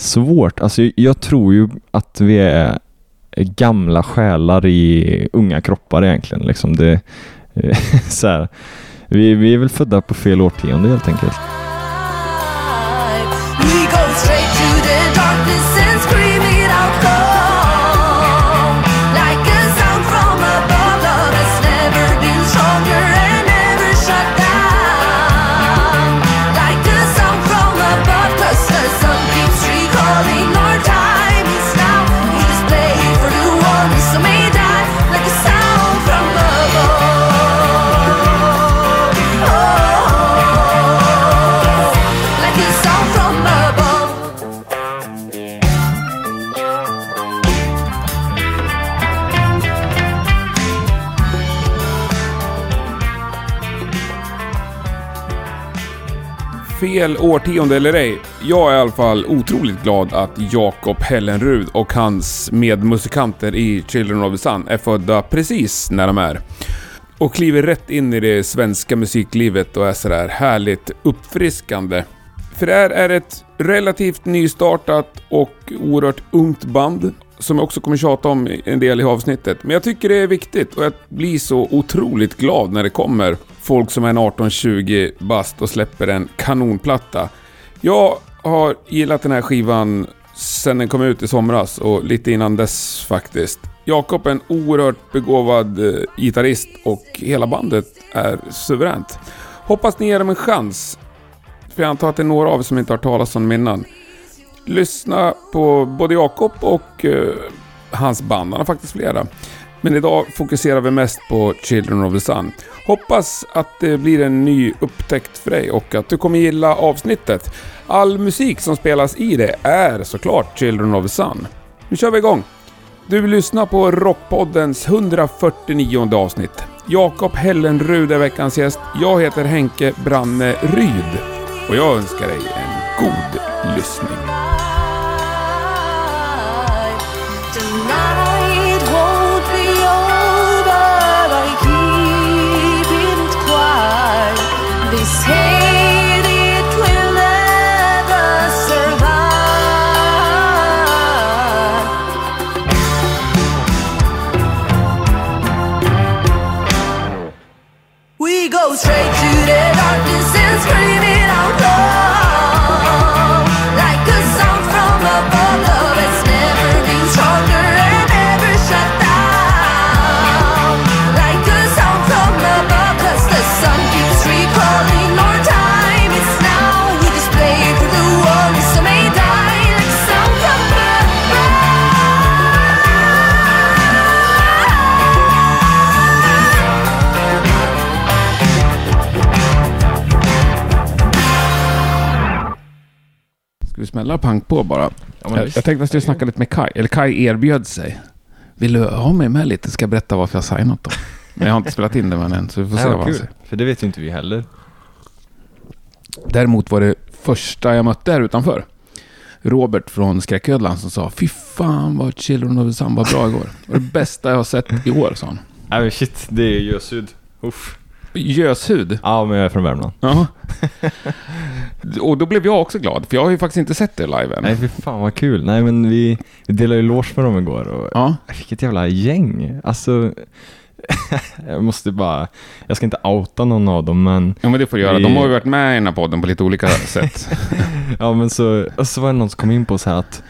Svårt. Alltså jag tror ju att vi är gamla själar i unga kroppar egentligen. Liksom det, så här, vi, vi är väl födda på fel årtionde helt enkelt. Fel årtionde eller ej, jag är i alla fall otroligt glad att Jakob Hellenrud och hans medmusikanter i Children of the Sun är födda precis när de är. Och kliver rätt in i det svenska musiklivet och är sådär härligt uppfriskande. För det här är ett relativt nystartat och oerhört ungt band som jag också kommer tjata om en del i avsnittet. Men jag tycker det är viktigt och jag blir så otroligt glad när det kommer folk som är en 18-20 bast och släpper en kanonplatta. Jag har gillat den här skivan sen den kom ut i somras och lite innan dess faktiskt. Jakob är en oerhört begåvad eh, gitarrist och hela bandet är suveränt. Hoppas ni ger dem en chans. För jag antar att det är några av er som inte har hört talas om dem innan. Lyssna på både Jakob och eh, hans band. Han har faktiskt flera. Men idag fokuserar vi mest på Children of the Sun. Hoppas att det blir en ny upptäckt för dig och att du kommer gilla avsnittet. All musik som spelas i det är såklart Children of the Sun. Nu kör vi igång! Du lyssnar på Rockpoddens 149 avsnitt. Jakob Hellenrud är veckans gäst. Jag heter Henke Branne Ryd och jag önskar dig en god lyssning. Smälla pang på bara? men jag, visst. jag tänkte att jag skulle snacka lite med Kai. Eller Kai erbjöd sig. Vill du ha mig med lite? Ska jag berätta varför jag signat dem. Men jag har inte spelat in det än, så vi får se Ja, vad han säger. För det vet ju inte vi heller. Däremot var det första jag mötte här utanför. Robert från Skräcködlan som sa Fy fan vad Children of the Sun var bra igår. Det var det bästa jag har sett i år, sa han. Nej shit, det är Göshud. Uff. Göshud. Ja, men jag är från Värmland. Ja. Och då blev jag också glad, för jag har ju faktiskt inte sett det live än. Nej fy fan vad kul. Nej men vi, vi delade ju loge med dem igår och Ja. vilket jävla gäng. Alltså, jag måste bara, jag ska inte outa någon av dem men, ja, men det får du göra. Vi- De har ju varit med i den här podden på lite olika sätt. ja men så, och så var det någon som kom in på så här att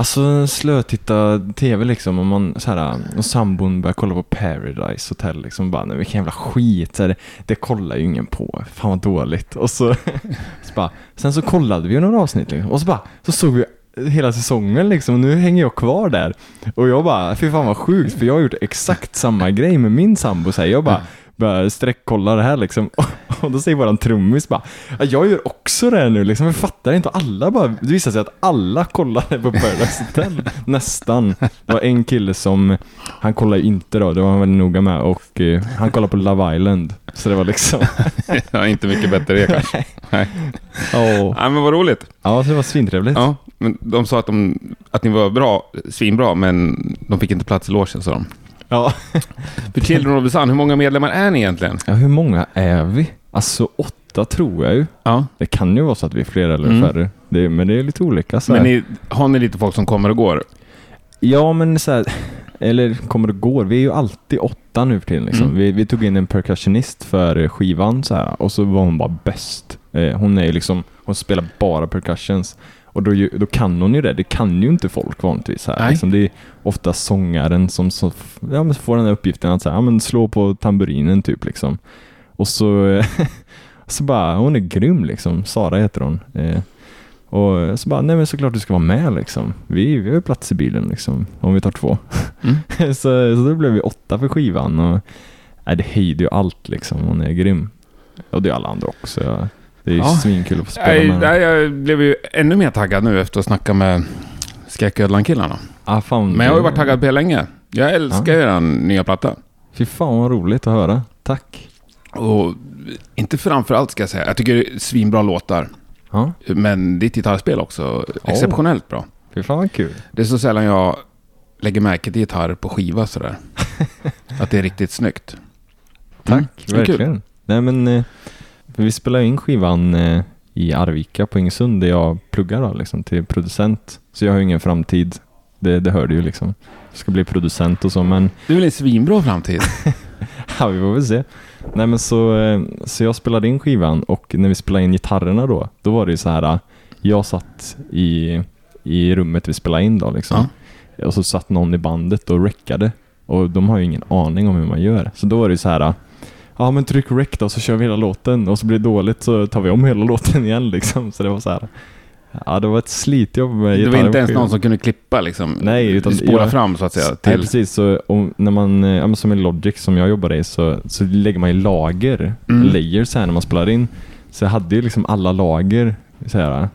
Alltså slötitta tv liksom och man så här, och sambon börjar kolla på Paradise Hotel liksom bara, nej vilken jävla skit, så här, det, kollar ju ingen på, fan vad dåligt. Och så, så bara, sen så kollade vi ju några avsnitt liksom, och så bara, så såg vi hela säsongen liksom, och nu hänger jag kvar där. Och jag bara, fy fan vad sjukt, för jag har gjort exakt samma grej med min sambo, så här, jag bara, bara sträckkolla det här liksom. Och då säger våran trummis bara, ja, jag gör också det här nu liksom, jag fattar inte. Och alla bara, det visade sig att alla kollade på Paradise Hotel. Nästan. Det var en kille som, han kollade inte då, det var han väldigt noga med. Och eh, han kollade på Love Island. Så det var liksom, ja, inte mycket bättre det kanske. Nej. åh. Nej, men vad roligt. Ja, så det var svintrevligt. Ja, men de sa att, de, att ni var bra, svinbra, men de fick inte plats i logen, sa de. Ja. För Children of the Sun, hur många medlemmar är ni egentligen? ja, hur många är vi? Alltså åtta tror jag ju. Ja. Det kan ju vara så att vi är fler eller Mm. färre. Det, men det är lite olika. Så Men ni, har ni lite folk som kommer och går? Ja, men så här, eller kommer det gå? Vi är ju alltid åtta nu för tiden. Liksom. Mm. Vi, vi tog in en percussionist för skivan så här, och så var hon bara bäst. Eh, hon är ju liksom, hon spelar bara percussions. Och då, ju- då kan hon ju det. Det kan ju inte folk vanligtvis. Här. Nej. Liksom, det är ofta sångaren som så, ja, men får den här uppgiften att så här, ja, men slå på tamburinen typ. Liksom. Och så, så bara, hon är grym liksom. Sara heter hon. Eh, och så bara, nej men såklart du ska vara med liksom. Vi, vi har ju plats i bilen liksom, om vi tar två. Mm. så, så då blev vi åtta för skivan och nej, det höjde ju allt liksom. Hon är grym. Och det är alla andra också. Det är ju Ja. svinkul att få spela med henne. jag blev ju ännu mer taggad nu efter att snacka med Skräcködlan-killarna. Ah, fan, Men jag har ju varit taggad på er länge. Jag älskar Ja. er nya platta. Fy fan vad roligt att höra. Tack. Och inte framför allt ska jag säga. Jag tycker det är svinbra låtar. Ja, Men ditt gitarrspel också exceptionellt bra. fy fan vad kul. Det är så sällan jag lägger märke till gitarr på skiva sådär. att det är riktigt snyggt. Tack, Mm, kul. verkligen. Nej men, eh, vi spelade in skivan eh, i Arvika på Ingesund där jag pluggar då, liksom, till producent. Så jag har ju ingen framtid. Det, det hör du ju liksom. Jag ska bli producent och så men Det är väl en svinbra framtid? Ja, vi får väl se. Nej, men så, eh, så jag spelade in skivan och när vi spelade in gitarrerna då, då var det ju så här. eh, Jag satt i, i rummet vi spelade in då liksom. Och så satt någon i bandet och räckade. Och de har ju ingen aning om hur man gör. Så då var det ju så här. eh, Ja men tryck rec då så kör vi hela låten och så blir det dåligt så tar vi om hela låten igen liksom. Så det var så här. Ja det var ett slitjobb med Det var inte ens någon som kunde klippa liksom? Nej, utan Spola jag- fram så att säga? Nej, Till... precis. Så när man, eh, ja, som i Logic som jag jobbar i så, så lägger man i lager, Mm. layers här när man spelar in. Så jag hade ju liksom alla lager så här,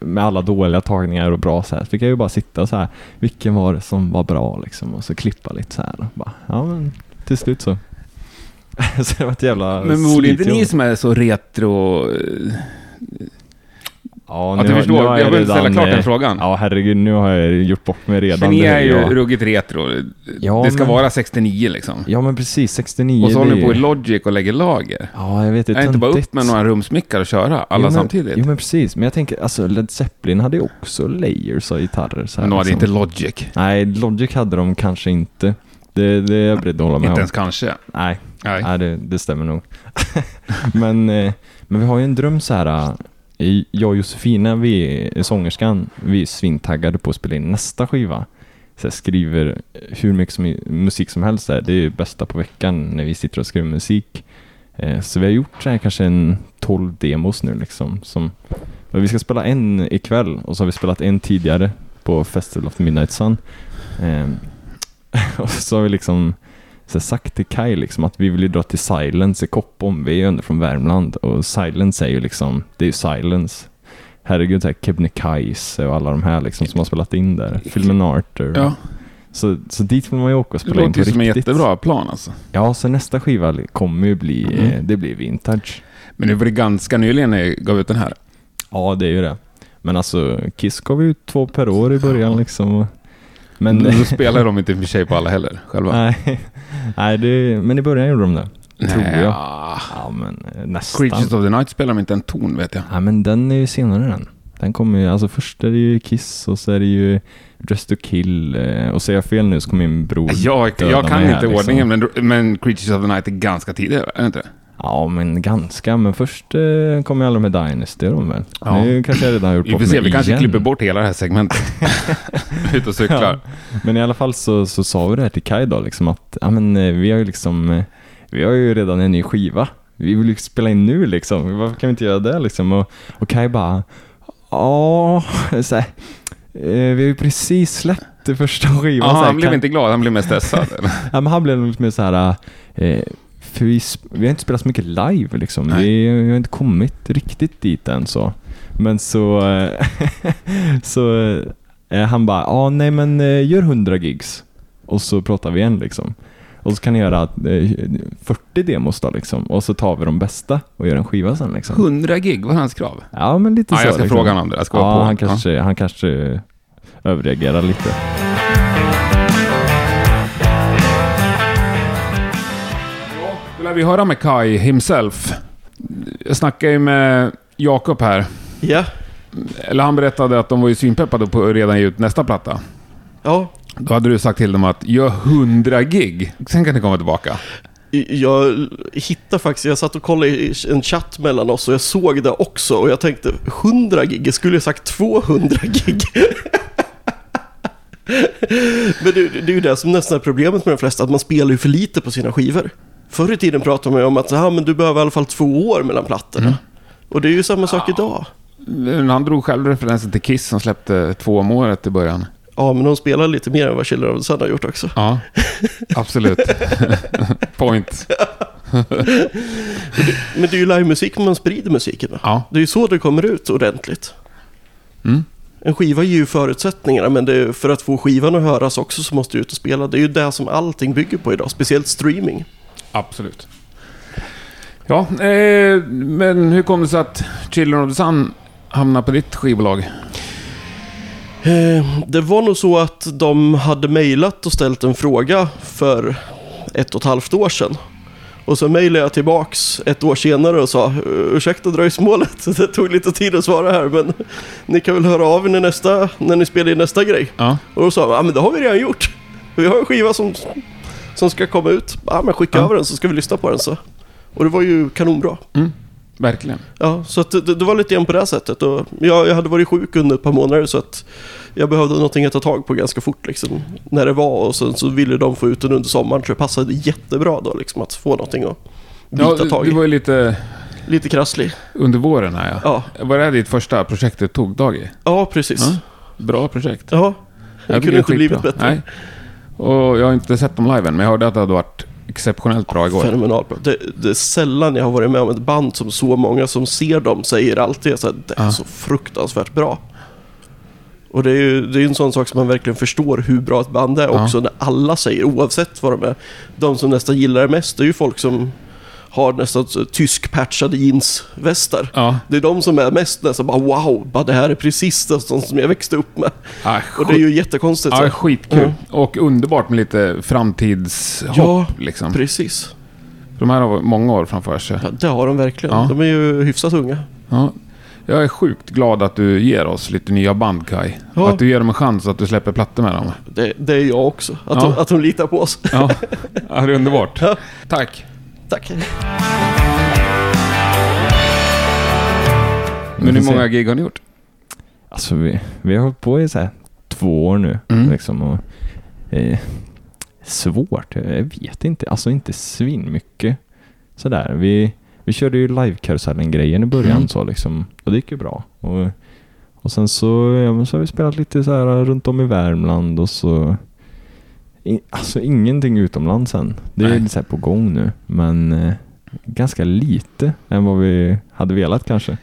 med alla dåliga tagningar och bra så här. Så fick jag ju bara sitta så här, vilken var det som var bra liksom och så klippa lite så här. Bara, ja men till slut så. så det var ett jävla Men vore det inte ni som är så retro... Ja, Att nu du har- förstår, jag vill ställa redan, klart den eh, frågan. Ja herregud, nu har jag gjort bort mig redan. Det är ju jag- ruggigt retro. Ja, det ska men- vara 69 liksom. Ja men precis, 69. Och så håller ni på i Logic och lägger lager. Ja, jag vet. Det Är inte bara upp med några rumsmickar och köra alla Jo, men- samtidigt? Jo men precis, men jag tänker, alltså Led Zeppelin hade ju också layers av gitarrer. Så här, Men de hade liksom. inte Logic. Nej, Logic hade de kanske inte. Det, det är jag beredd att hålla med Inte om. ens kanske. Nej, Nej. nej det, det stämmer nog. men, eh, men vi har ju en dröm så här. Jag och Josefina, vi är sångerskan, vi är svintaggade på att spela in nästa skiva. Så jag skriver eh, hur mycket som, musik som helst där. Det är bästa på veckan när vi sitter och skriver musik. Eh, så vi har gjort så här kanske en 12 demos nu liksom. Som, vi ska spela en ikväll och så har vi spelat en tidigare på Festival of the Midnight Sun. Ehm, och så har vi liksom så här sagt till Kai liksom att vi vill ju dra till Silence i Koppom. Vi är ju ändå från Värmland och Silence är ju liksom, det är ju Silence. Herregud, så här Kebnekaise och alla de här liksom som har spelat in där. Filmen Arthur. Ja, Så, så dit vill man ju åka och det spela in låter på ju som en riktigt. jättebra plan alltså. Ja, så nästa skiva kommer ju bli, Mm. eh, det blir vintage. Men det var det ganska nyligen när jag gav ut den här. Ja, det är ju det. Men alltså, Kiss gav ut två per år i början liksom. Men, Men då spelar de inte i och för sig på alla heller, själva. nej, nej det, men i början gjorde de det. tror jag. ja. Ja, men eh, nästan. Creatures of the Night spelar de inte en ton, vet jag. Ja, men den är ju senare den. Den kommer ju, alltså först är det ju Kiss och så är det ju Dress to Kill. eh, Och säger jag fel nu så kommer min bror Jag, jag kan mig här, inte liksom. ordningen, men, men Creatures of the Night är ganska tidigare, är det inte? Ja, men ganska. Men först eh, kommer alla med Dynasty de väl? Ja. Nu kanske jag redan har gjort Vi bort får se, vi kanske igen. klipper bort hela det här segmentet. Ut och cyklar. Men i alla fall så, så sa vi det här till Kai då, liksom att ja, men, eh, vi har ju liksom, eh, vi har ju redan en ny skiva. Vi vill ju spela in nu liksom. Varför kan vi inte göra det liksom? Och, och Kai bara, ja, så här, eh, vi har ju precis släppt det första skivan. Ja, här, han blev inte glad, han blev mest stressad. Ja, men han blev lite mer så här, eh, för vi, vi har inte spelat så mycket live liksom. Vi, vi har inte kommit riktigt dit än så. Men så, eh, så eh, han bara, ja nej men eh, gör 100 gigs. Och så pratar vi igen liksom. Och så kan ni göra eh, 40 demos då liksom. Och så tar vi de bästa och gör en skiva sen liksom. 100 gig var hans krav. Ja men lite Ja, så jag ska liksom. fråga honom om det. Jag ska Ja, på. han kanske, han kanske överreagerar lite. Lär vi höra med Kai himself. Jag snackade ju med Jakob här. Ja. eller han berättade att de var ju svinpeppade på att redan ge ut nästa platta. Ja, Då hade du sagt till dem att gör 100 gig, sen kan ni komma tillbaka. jag hittade faktiskt, jag satt och kollade i en chatt mellan oss och jag såg det också och jag tänkte 100 gig, jag skulle ju sagt 200 gig. Men det, det är ju det som nästan är problemet med de flesta, att man spelar ju för lite på sina skivor. Förr i tiden pratade man ju om att ah, men du behöver i alla fall två år mellan plattorna. Och det är ju samma sak idag. Men Han drog själv referensen till Kiss som släppte två om året i början. Ja, men de spelar lite mer än vad Chiller of the Sun har gjort också. Ja, absolut. Point. Men det är ju livemusik man sprider musiken med. Ja. Det är ju så det kommer ut ordentligt. Mm. En skiva ger ju förutsättningarna, men är, för att få skivan att höras också så måste du ut och spela. Det är ju det som allting bygger på idag, speciellt streaming. Absolut. Ja, eh, men hur kom det sig att Children of the Sun hamnade på ditt skivbolag? Eh, det var nog så att de hade mejlat och ställt en fråga för ett och ett halvt år sedan. Och så mejlade jag tillbaks ett år senare och sa ursäkta dröjsmålet, det tog lite tid att svara här men ni kan väl höra av er när, nästa, när ni spelar in nästa grej. Ja. Och då sa de, ja men det har vi redan gjort. Vi har en skiva som, som ska komma ut. Ja men skicka Ja. över den så ska vi lyssna på den så. Och det var ju kanonbra. Mm, verkligen. Ja, så det, det var lite grann på det sättet. Och jag, jag hade varit sjuk under ett par månader så att jag behövde någonting att ta tag på ganska fort liksom. När det var och sen så ville de få ut den under sommaren så det passade jättebra då liksom att få någonting att bita Ja, tag du i. var ju lite Lite krasslig. under våren här ja. Ja, Var det här ditt första projekt du tog tag i? ja precis. Ja. Bra projekt. Ja, det kunde inte blivit bättre. Nej. Och jag har inte sett dem live än, men jag hörde att det hade varit exceptionellt bra igår. Fenomenalt bra. Det, det är sällan jag har varit med om ett band som så många som ser dem säger alltid att det är så fruktansvärt bra. Och det är ju det är en sån sak som man verkligen förstår hur bra ett band är också när alla säger oavsett vad de är. De som nästan gillar det mest det är ju folk som har nästan tysk-patchade jeansvästar. Ja. Det är de som är mest nästan bara wow, bara det här är precis det som jag växte upp med. Ja, Och det är ju jättekonstigt. Ja, så. skitkul. Ja. Och underbart med lite framtidshopp Ja, liksom. Precis. De här har många år framför sig. Ja, det har de verkligen. Ja. De är ju hyfsat unga. Ja. Jag är sjukt glad att du ger oss lite nya band Kai. Ja. Att du ger dem en chans att du släpper plattor med dem. Det, det är jag också. Att, Ja. de, att de litar på oss. Ja, ja det är underbart. Tack. Tack. Men hur många gig har ni gjort? Alltså vi, vi har hållit på i så här två år nu. Mm. Liksom, och, eh, svårt, jag vet inte. Alltså inte svin mycket Sådär, vi, vi körde ju livekarusellen-grejen i början Mm. så liksom. Och det gick ju bra. Och, och sen så, ja, så har vi spelat lite så här runt om i Värmland och så... Alltså ingenting utomlands än. Det är så på gång nu. Men eh, ganska lite än vad vi hade velat kanske.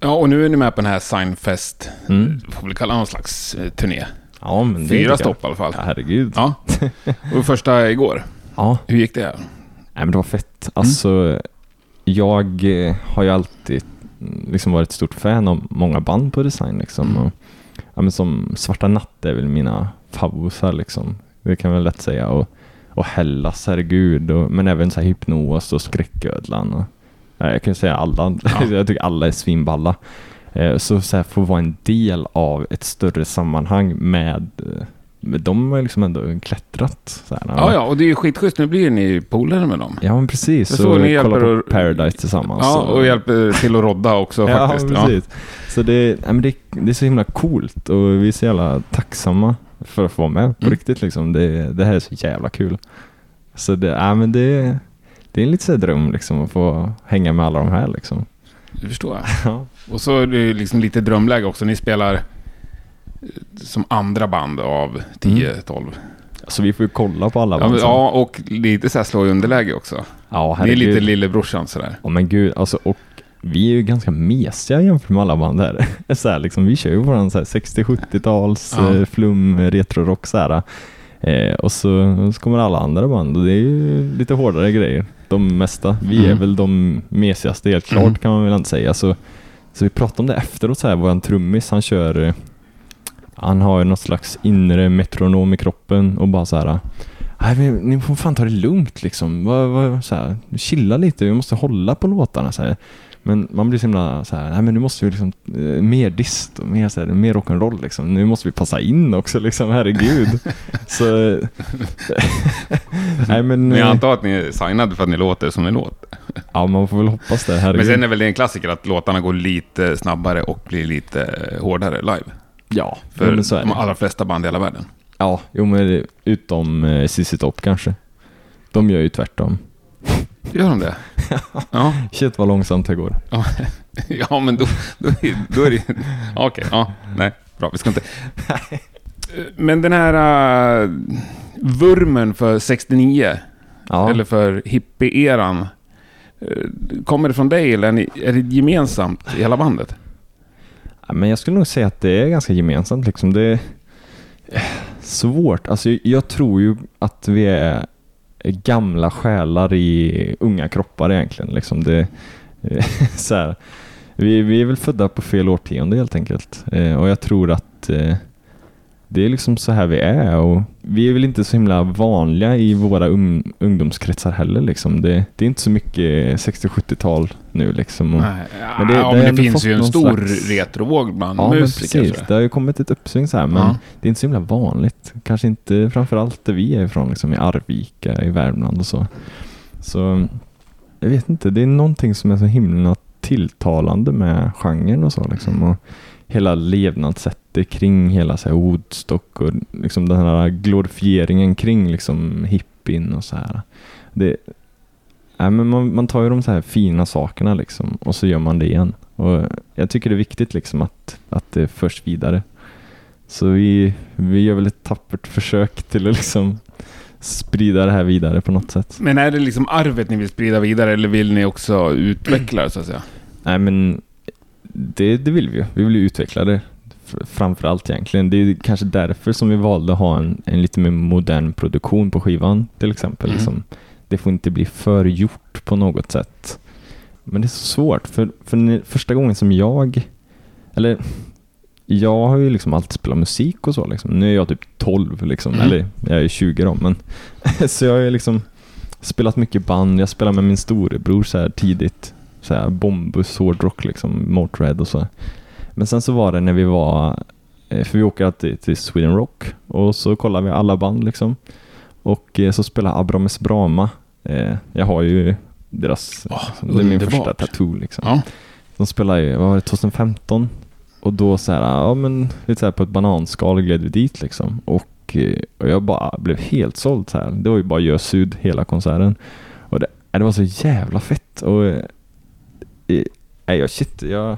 Ja, och nu är ni med på den här Signfest. Mm. Får vi kalla någon slags eh, turné. Ja, men Fyra jag. stopp i alla fall. Ja, herregud. Ja. Och första igår. Ja, Hur gick det? Nej men det var fett. Alltså, jag eh, har ju alltid mm, liksom varit ett stort fan av många band på design liksom. Mm. Och, ja, men som Svarta Natt är väl mina favoriter liksom. Det kan man lätt säga. Och, och Hellas, herregud. Och, men även så här Hypnos och Skräcködlan. Och, ja, jag kan säga alla. Ja. jag tycker alla är svinballa. Eh, Så, så här, få vara en del av ett större sammanhang med, eh, de har liksom ändå klättrat. Så här, Ja, ja, och det är ju skitschysst. Nu blir ni polare med dem. Ja men precis. Så såg ni kolla hjälper på att- Paradise tillsammans. Ja, och hjälper till att rodda också ja, faktiskt. precis. Så det, nej, men det, det är så himla coolt och vi är så jävla tacksamma för att få vara med på Mm. riktigt liksom. Det, det här är så jävla kul. Så det, ja, men det, det är en lite så här dröm liksom att få hänga med alla de här liksom. Det förstår jag. Ja. Och så är det liksom lite drömläge också. Ni spelar eh, som andra band av 10-12. Så vi får ju kolla på alla Ja, band sen. ja, och lite så här slå i underläge också. ja Ni är herregud. lite lillebrorsan sådär. Ja men gud, alltså och vi är ju ganska mesiga jämfört med alla band här. så här liksom, vi kör ju våran så här 60-70-tals Ja. eh, flum, retrorock så här. Eh, och så, så kommer alla andra band och det är ju lite hårdare grejer. De mesta. Vi är Mm. väl de mesigaste helt klart Mm. kan man väl inte säga. Så, så vi pratade om det efteråt så här, våran trummis han kör eh, han har ju något slags inre metronom i kroppen och bara så här. Nej, ni får fan ta det lugnt liksom. Vad, vad, så här, chilla lite, vi måste hålla på låtarna. Så här. Men man blir så himla så här, nej men nu måste vi liksom eh, mer dist och mer, så här, mer rock'n'roll liksom. Nu måste vi passa in också liksom, herregud. så... eh, nej men... Men jag eh, antar att ni är signade för att ni låter som ni låter. Ja, man får väl hoppas det, herregud. Men sen är väl det en klassiker att låtarna går lite snabbare och blir lite hårdare live. Ja, För men så är de det. allra flesta band i hela världen. Ja, jo men utom eh, ZZ Top kanske. De gör ju tvärtom. Gör de det? Ja, Shit vad långsamt det går. ja, men då, då, är- då är det Okej, ja, nej, bra, vi ska inte... Men den här uh, vurmen för 69, Ja. eller för hippie-eran, eh, kommer det från dig eller är, det gemensamt i hela bandet? Ja, Men jag skulle nog säga att det är ganska gemensamt liksom. Det är svårt. Alltså jag tror ju att vi är gamla själar i unga kroppar egentligen. Liksom det, eh, så här, vi, vi är väl födda på fel årtionde helt enkelt. Eh, och jag tror att eh, det är liksom så här vi är och vi är väl inte så himla vanliga i våra un, ungdomskretsar heller liksom. Det, det är inte så mycket 60-70-tal nu liksom. Och, Nej, men det- ja, det men det finns ju en stor slags- retrovåg bland Ja, men musiker. precis. Det har ju kommit ett uppsving så här, men Ja. det är inte så himla vanligt. Kanske inte framförallt där vi är ifrån, liksom i Arvika i Värmland och så. Så jag vet inte, det är någonting som är så himla tilltalande med genren och så liksom. Och hela levnadssättet kring hela så här Woodstock och liksom den här glorifieringen kring liksom hippien och så här. Det, nej, men man, man tar ju de så här fina sakerna liksom och så gör man det igen. Och jag tycker det är viktigt liksom att, att det förs vidare. Så vi, vi gör väl ett tappert försök till att liksom sprida det här vidare på något sätt. Men är det liksom arvet ni vill sprida vidare eller vill ni också utveckla det så att säga? Nej men det, det vill vi ju. Vi vill ju utveckla det framför allt egentligen. Det är kanske därför som vi valde att ha en, en lite mer modern produktion på skivan till exempel. Mm. Liksom. Det får inte bli för gjort på något sätt. Men det är så svårt för, för första gången som jag, eller jag har ju liksom alltid spelat musik och så liksom. Nu är jag typ 12 liksom, Mm. eller jag är 20 då men så jag har ju liksom spelat mycket band, jag spelade med min storebror så här tidigt så här Bombus, hårdrock liksom, Motörhead och så. Men sen så var det när vi var, eh, för vi åker alltid till Sweden Rock och så kollar vi alla band liksom. Och eh, så spelar Abrames Brama. Eh, Jag har ju deras, Åh, det är min underbart. första tattoo liksom. Ja. De spelade ju, vad var det, 2015? Och då så här, ja men lite så här på ett bananskal gled vi dit liksom. Och, och jag bara blev helt såld så här. Det var ju bara gösud hela konserten. Och det, äh, det var så jävla fett. Och nej, jag, shit, jag,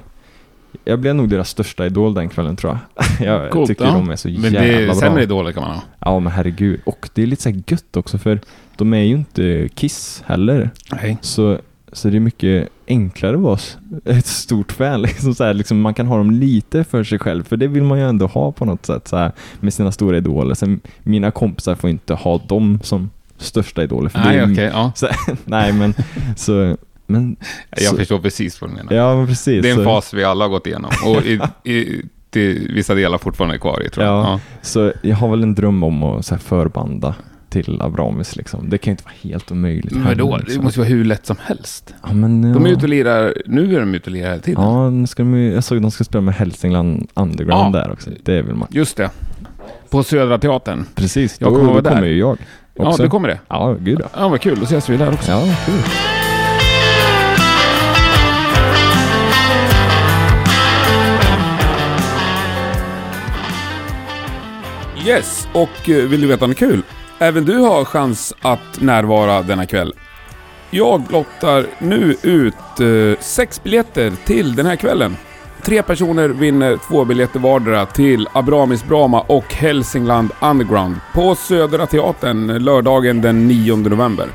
jag blev nog deras största idol den kvällen tror jag. jag Coolt, tycker ja. de är så Men jävla det är bra. sämre idoler kan man ha. Ja men herregud. Och det är lite så här gött också för de är ju inte Kiss heller. Nej. Så, så det är mycket enklare att vara ett stort fan. Liksom så här, liksom man kan ha dem lite för sig själv, för det vill man ju ändå ha på något sätt så här, med sina stora idoler. Sen, mina kompisar får inte ha dem som största idoler. För det Nej, är, okej. ja. så, nej, men så... Men, Jag så, förstår precis vad du menar. Ja, men precis. det är en så, fas vi alla har gått igenom. Och i, i, till vissa delar fortfarande är kvar i, tror jag. Ja. Så jag har väl en dröm om att så här, förbanda till Abramis liksom. Det kan ju inte vara helt omöjligt. Men heller? Det liksom. måste ju vara hur lätt som helst. Ja, men, ja. De är ute och lirar, nu är de ute och lirar hela tiden. Ja, nu ska de, jag såg att de ska spela med Hälsingland Underground Ja. där också. Det vill man. Just det. På Södra Teatern. Precis, Jag då, kommer då kommer ju jag Ja, också. det kommer det. Ja, gud ja. Ja, vad kul. Då ses vi där också. Ja, kul. Yes, och eh, vill du veta något kul? Även du har chans att närvara denna kväll. Jag lottar nu ut eh, sex biljetter till den här kvällen. Tre personer vinner två biljetter vardera till Abramis Brama och Hälsingland Underground på Södra Teatern lördagen den 9 november.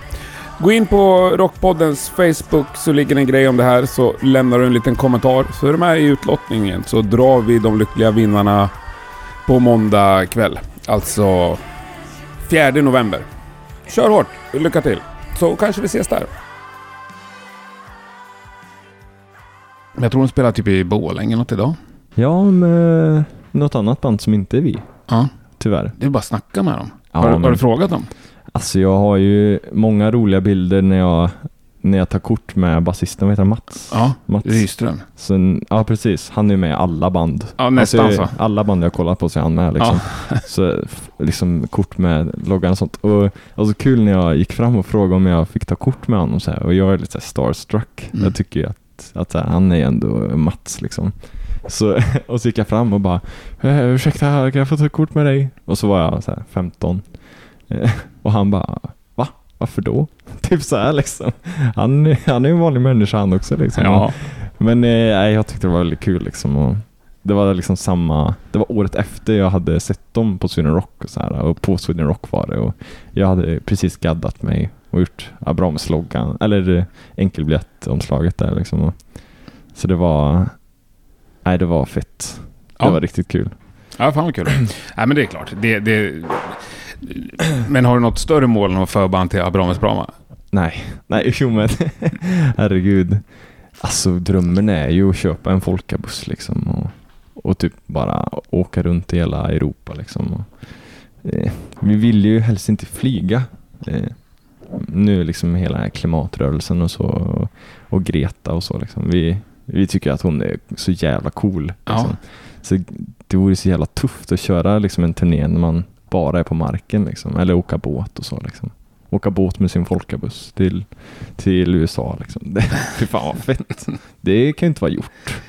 Gå in på Rockpoddens Facebook så ligger det en grej om det här så lämnar du en liten kommentar så är du med i utlottningen så drar vi de lyckliga vinnarna på måndag kväll. Alltså 4 november. Kör hårt, lycka till. Så kanske vi ses där. Jag tror de spelar typ i Borlänge något idag. Ja, med något annat band som inte är vi, Ja, tyvärr. det är bara att snacka med dem. Ja, har, du- men- har du frågat dem? Alltså jag har ju många roliga bilder när jag när jag tar kort med basisten, vad heter han? Mats? Ja, Mats. Rydström. Sen, ja, precis. Han är med i alla band. Ja, nästan Alltså, så. Alla band jag har kollat på så är han med liksom. Så f- liksom kort med loggan och sånt. Och alltså kul när jag gick fram och frågade om jag fick ta kort med honom så här. Och jag är lite så här starstruck. Mm. Jag tycker att, att så här, han är ändå Mats liksom. Så, och så gick jag fram och bara eh, ursäkta, kan jag få ta kort med dig? Och så var jag så här 15. Eh, Och han bara va? Varför då? Typ så här liksom. Han, han är ju en vanlig människa han också liksom. Ja. Men eh, jag tyckte det var väldigt kul liksom. Och det var liksom samma, det var året efter jag hade sett dem på Sweden Rock och så här. Och på Sweden Rock var det. Och jag hade precis gaddat mig och gjort Abrahamsloggan, eller eh, enkelbiljettomslaget där liksom. Och, så det var, nej det var fett. Det Ja. var riktigt kul. Ja, fan vad kul. Nej, men det är klart. Det, det... Men har du något större mål än att förband till Abrahamens Brama? Nej, nej, jo men herregud. Alltså drömmen är ju att köpa en folkabuss liksom och, och typ bara åka runt i hela Europa liksom. Och, eh, vi vill ju helst inte flyga. Eh, nu liksom hela den här klimatrörelsen och så och, och Greta och så liksom. Vi, vi tycker att hon är så jävla cool. Ja. Liksom. Så det vore så jävla tufft att köra liksom en turné när man bara är på marken liksom. Eller åka båt och så liksom åka båt med sin folkabuss till, till USA. Liksom. Det, fy fan vad fett. Det kan ju inte vara gjort.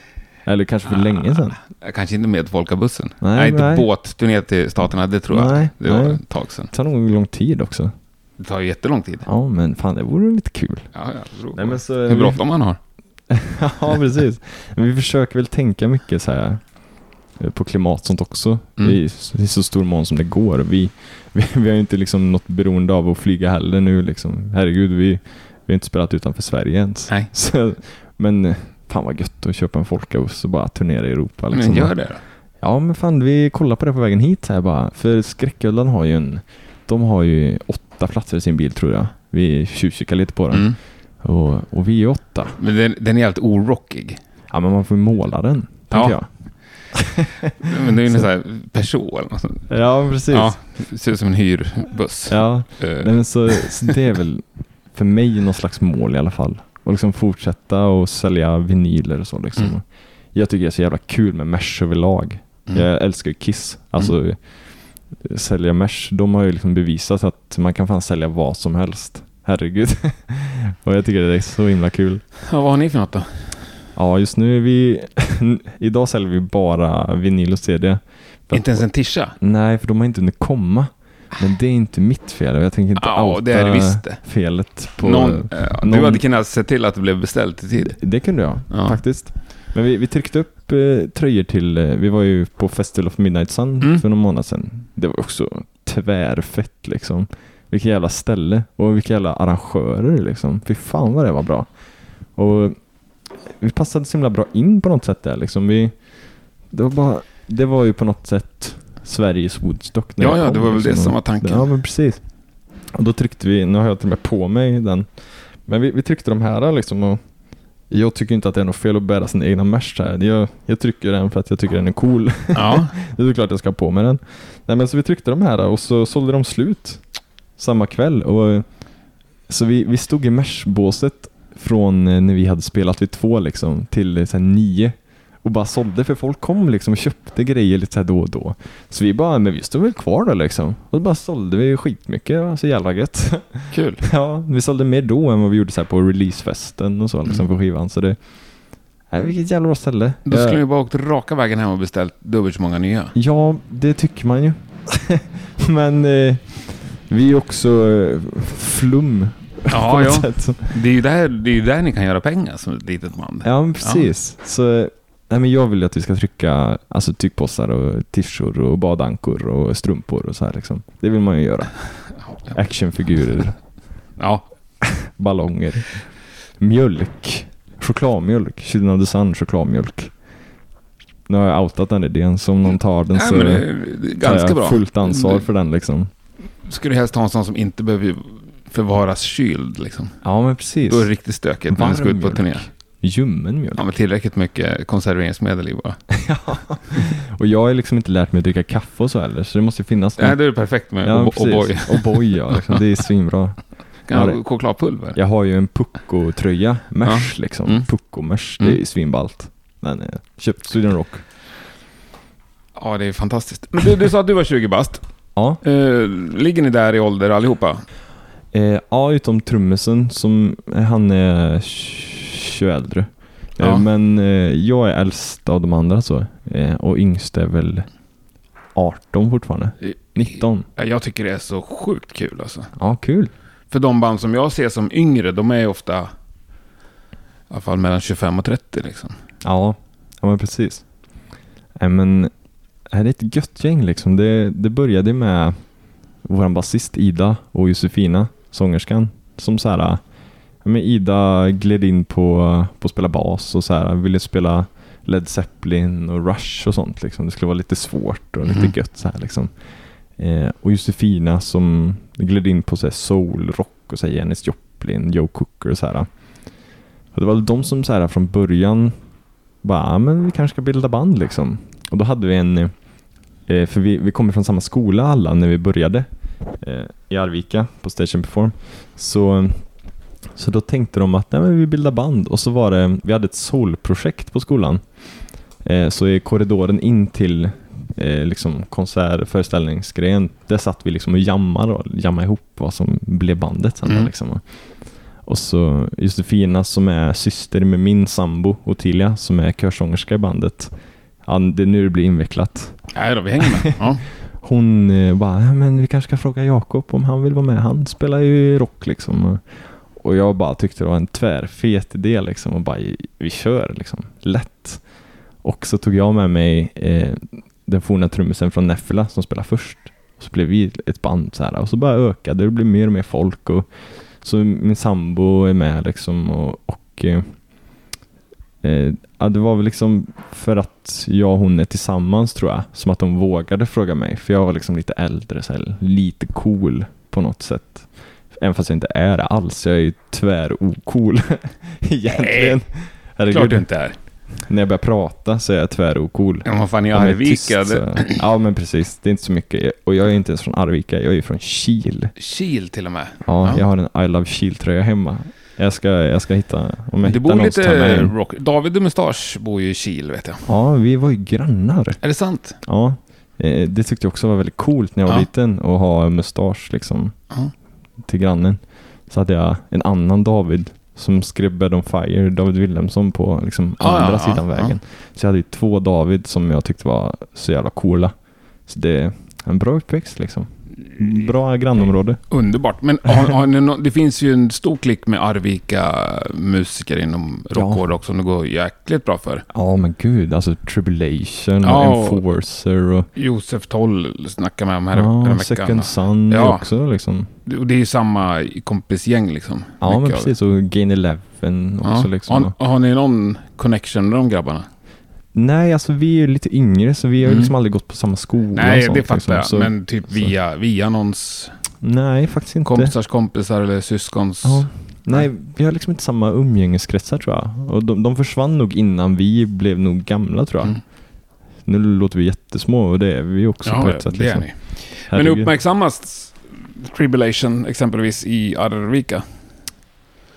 Eller kanske för länge sedan. Kanske inte med folkabussen. Nej, Nej, inte nej. båtturné till staterna, det tror jag. Nej, det var nej. ett tag sedan. Det tar nog lång tid också. Det tar ju jättelång tid. Ja, men fan det vore lite kul. Ja, ja, det beror Nej, men så, Hur bråttom man har. ja, precis. Men vi försöker väl tänka mycket så här på klimat sånt också. Mm. I, I så stor mån som det går. Vi, vi, vi har ju inte liksom något beroende av att flyga heller nu liksom. Herregud, vi, vi har inte spelat utanför Sverige ens. Nej. Så, men eh, fan vad gött att köpa en folkabuss och bara turnera i Europa. Liksom. Men gör det då. Ja men fan vi kollar på det på vägen hit här bara. För Skräcködlan har ju en, de har ju åtta platser i sin bil tror jag. Vi tjuvkikar lite på den. Mm. Och, och vi är åtta. Men den, den är jävligt orockig. Ja men man får ju måla den, tänker Ja. Men det är ju en sån här person eller något sånt. jag. Ja precis. Ja, det ser ut som en hyrbuss. ja. Nej, men så, så det är väl för mig någon slags mål i alla fall. Och liksom fortsätta och sälja vinyler och så liksom. Mm. Jag tycker det är så jävla kul med mesh överlag. mm. Jag älskar ju Kiss. Alltså sälja mesh, de har ju liksom bevisat att man kan fan sälja vad som helst. Herregud. och jag tycker det är så himla kul. Ja, vad har ni för något då? Ja, just nu är vi... idag säljer vi bara vinyl och CD. Inte ens en tischa? Nej, för de har inte hunnit komma. Men det är inte mitt fel. Jag tänker inte Ja, outa det är det visst felet på... Någon, eh, Du någon- hade kunnat se till att det blev beställt i tid. Det kunde jag, Ja. faktiskt. Men vi, vi tryckte upp eh, tröjor till, eh, vi var ju på Festival of Midnight Sun Mm. för någon månad sedan. Det var också tvärfett liksom. Vilket jävla ställe och vilka jävla arrangörer liksom. Fy fan vad det var bra. Och vi passade så himla bra in på något sätt där liksom. Vi, det var bara, det var ju på något sätt Sveriges Woodstock. när Ja, ja, kom, det var väl liksom. det som var tanken. Ja, men precis. Och då tryckte vi, nu har jag till och med på mig den. Men vi, vi tryckte de här liksom och jag tycker inte att det är något fel att bära sin egna merch här. Jag, jag trycker den för att jag tycker den är cool. Ja, det är klart jag ska ha på mig den. Nej men så vi tryckte de här och så sålde de slut samma kväll. Och, så vi, vi stod i merchbåset från eh, när vi hade spelat vid två liksom till eh, så här, nio. Och bara sålde för folk kom liksom och köpte grejer lite så då och då. Så vi bara, men vi stod väl kvar då liksom. Och bara sålde vi skitmycket, så jävla gött. kul. ja, vi sålde mer då än vad vi gjorde så på releasefesten och så liksom Mm. på skivan. Så det, nej, vilket jävla bra ställe. Då skulle ni bara åkt raka vägen hem och beställt dubbelt så många nya. Ja, det tycker man ju. Men eh, vi är också eh, flum Ja, ja. Det är ju där, det är där ni kan göra pengar som ett litet band. Ja, men precis. Så, eh, nej, men jag vill ju att vi ska trycka alltså, tygpåsar och t-shirts och badankor och strumpor och så här liksom. Det vill man ju göra. Ja. Actionfigurer, ja. ballonger, mjölk, chokladmjölk, Children of the Sun chokladmjölk. Nu har jag outat den idén, så om någon tar den Nej, så det är tar ganska jag bra. fullt ansvar för den liksom. Skulle helst ha en sån som inte behöver förvaras kyld liksom. Ja, men precis. Då är det riktigt stökigt när man ska ut på turné. Ljummen mjölk. Ja, men tillräckligt mycket konserveringsmedel i bara. Och jag har liksom inte lärt mig att dricka kaffe och så heller, så det måste ju finnas Nej, något. det är perfekt med ja, O'boy. O'boy, ja. Liksom. Det är svinbra. Ja, det- Chokladpulver. Jag har ju en Pucko-tröja, mesh liksom. Mm. Pucko-mesh, det Mm. är svinballt. Den är köpt Sweden Rock. Ja, det är fantastiskt. Men du, du sa att du var 20 bast. Ja, Eh, ligger ni där i ålder allihopa? Eh, ja utom trummisen som, eh, han är 20 äldre. Eh, Ja. Men eh, jag är äldst av de andra så. Eh, och yngst är väl 18 fortfarande. 19. Ja, Jag tycker det är så sjukt kul alltså. Ja, kul. För de band som jag ser som yngre, de är ofta i alla fall mellan 25 och 30 liksom. Ja, ja men precis. Nej men, det är ett gött gäng liksom. Det, det började med vår basist Ida och Josefina, sångerskan, som så här, men Ida gled in på, på att spela bas och så här, ville spela Led Zeppelin och Rush och sånt liksom. Det skulle vara lite svårt och lite Mhm. gött så här liksom. Eh, och Josefina som gled in på så här soul, rock och så här Janis Joplin, Joe Cooker och så här. Och det var de som så här från början bara, "Ja, men vi kanske ska bilda band liksom. Och då hade vi en, eh, för vi, vi kommer från samma skola alla när vi började eh, i Arvika på Station Perform. Så, så då tänkte de att Nej, vi bildar band och så var det, vi hade ett soulprojekt på skolan. Eh, så i korridoren in till eh, liksom konsert, föreställningsgrejen, där satt vi liksom och jammade och jammade ihop vad som blev bandet sen. Mm. Liksom. Och så Josefina som är syster med min sambo Ottilia som är körsångerska i bandet. Ja, det är nu det blir invecklat. Nej då, vi hänger med. Ja. Hon eh, bara, men vi kanske ska fråga Jakob om han vill vara med. Han spelar ju rock liksom. Och- jag bara tyckte det var en tvärfet idé liksom. Och bara, vi kör liksom. Lätt. Och så tog jag med mig eh, den forna trummisen från Neffila som spelade först. Och så blev vi ett band så här. Och så bara ökade det. Blev mer och mer folk. Och så min sambo är med liksom. Och, och Eh, eh ja, det var väl liksom för att jag och hon är tillsammans tror jag, som att de vågade fråga mig. För jag var liksom lite äldre, så här, lite cool på något sätt. Även fast jag inte är det alls. Jag är ju tvär-ocool egentligen. Herregud. Klart du inte är. När jag börjar prata så är jag tvär-ocool. Ja, vad fan är Arvika? Ja, men precis. Det är inte så mycket. Och jag är inte ens från Arvika, jag är ju från Kil. Kil till och med. Ja, Ja. jag har en I Love Kil-tröja hemma. Jag ska, jag ska hitta, om jag Det hittar bor lite rock. David och Mustasch bor ju i Kil, vet jag. Ja, vi var ju grannar. Är det sant? Ja, eh, det tyckte jag också var väldigt coolt när jag var Ja. liten att ha mustasch liksom Ja. till grannen. Så hade jag en annan David som skrev Bed on Fire, David Wilhelmsson på liksom Ja, andra sidan vägen. Så jag hade ju två David som jag tyckte var så jävla coola. Så det är en bra uppväxt liksom. Bra grannområde. Underbart. Men har, har nå- det finns ju en stor klick med Arvika-musiker inom Ja. rock också som det går jäkligt bra för. Ja men gud, alltså Tribulation Ja, och Enforcer och Josef Toll snackade med om här, ja, här Second veckan. Sun Ja. också liksom. Och det är ju samma kompisgäng liksom. Ja men precis, och Gain Eleven också Ja. liksom. Har, har ni någon connection med de grabbarna? Nej, alltså vi är lite yngre så vi har Mm. liksom aldrig gått på samma skola Nej, sånt, det fattar liksom. jag. Så, Men typ via, via någons Nej, faktiskt inte. kompisars kompisar eller syskons... Ja. Nej, vi har liksom inte samma umgängeskretsar tror jag. Och de, de försvann nog innan vi blev nog gamla tror jag. Mm. Nu låter vi jättesmå och det är vi också Ja, på ett sätt. det är liksom. ni. Men uppmärksammas Tribulation exempelvis i Arvika?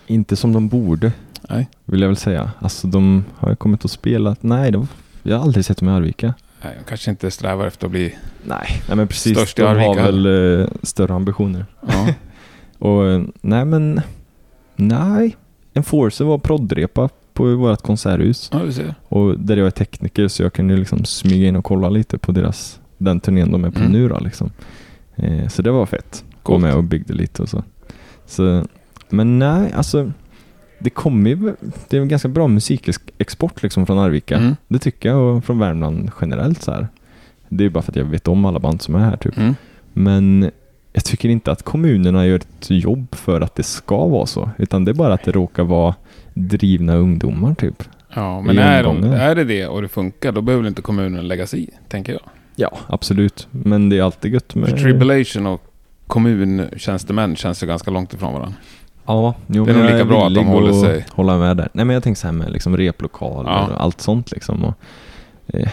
Inte som de borde, Nej. vill jag väl säga. Alltså de har ju kommit och spelat. Nej, de, jag har aldrig sett dem i Arvika. Nej, jag kanske inte strävar efter att bli... Nej, nej men precis. Störst i de har väl eh, större ambitioner. Ja. Och eh, nej men, nej. Enforcer var proddrepa på vårt konserthus. ja. Och där jag är tekniker så jag kan ju liksom smyga in och kolla lite på deras, den turnén de är på Mm. nu då liksom. Eh, så det var fett. Gå med och byggde lite och så. så. Men nej, alltså. Det kommer ju, det är en ganska bra musikexport liksom från Arvika. Mm. Det tycker jag och från Värmland generellt så här. Det är bara för att jag vet om alla band som är här typ. Mm. Men jag tycker inte att kommunerna gör ett jobb för att det ska vara så. Utan det är bara att det råkar vara drivna ungdomar typ. Ja, men är, de, är det det och det funkar, då behöver inte kommunen lägga sig i, tänker jag. Ja, absolut. Men det är alltid gött med... För Tribulation och kommuntjänstemän känns ju ganska långt ifrån varandra. Ja, jo, Det är nog lika bra att de håller sig- hålla med där. Nej men jag tänker så här med liksom replokaler Ja. och allt sånt liksom. Och, eh,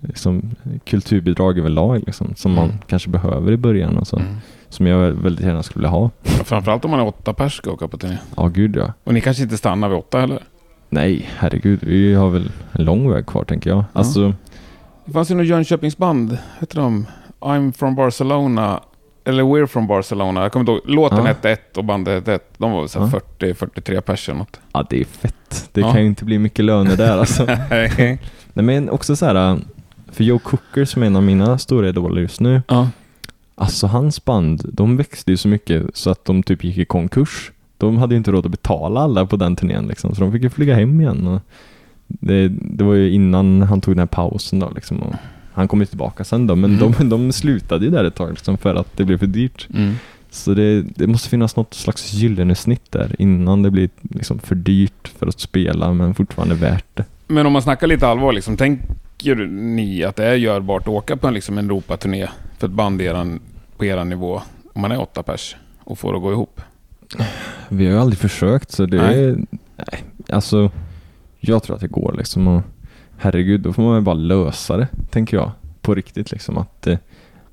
liksom, kulturbidrag överlag liksom, som man Mm. kanske behöver i början och så. Mm. Som jag väldigt gärna skulle vilja ha. Ja, Framförallt om man är åtta pers ska åka på turné. Ja, gud ja. Och ni kanske inte stannar vid åtta heller? Nej, herregud. Vi har väl en lång väg kvar tänker jag. Alltså, Det fanns ju något Jönköpingsband, heter de? I'm from Barcelona. Eller We're from Barcelona. Jag kommer inte ihåg. Låten Ja. hette ett och bandet hette ett. De var väl så Ja. 40-43 pers eller något. ja det är fett. Det Ja. kan ju inte bli mycket löner där alltså. Nej. Nej men också så här, för Joe Cooker som är en av mina stora idoler just nu. ja. Alltså hans band, de växte ju så mycket så att de typ gick i konkurs. De hade ju inte råd att betala alla på den turnén liksom, så de fick ju flyga hem igen. Det, det var ju innan han tog den här pausen då liksom. Och han kom ju tillbaka sen då, men Mm. de, de slutade ju där ett tag liksom för att det blev för dyrt. Mm. Så det, det måste finnas något slags gyllene snitt där innan det blir liksom för dyrt för att spela men fortfarande värt det. Men om man snackar lite allvar, liksom, tänker ni att det är görbart att åka på en, liksom, en Europaturné för ett band eran, på er nivå? Om man är åtta pers och får det att gå ihop? Vi har ju aldrig försökt så det Nej. är... Nej, alltså jag tror att det går liksom och herregud, då får man väl bara lösa det, tänker jag. På riktigt liksom att eh,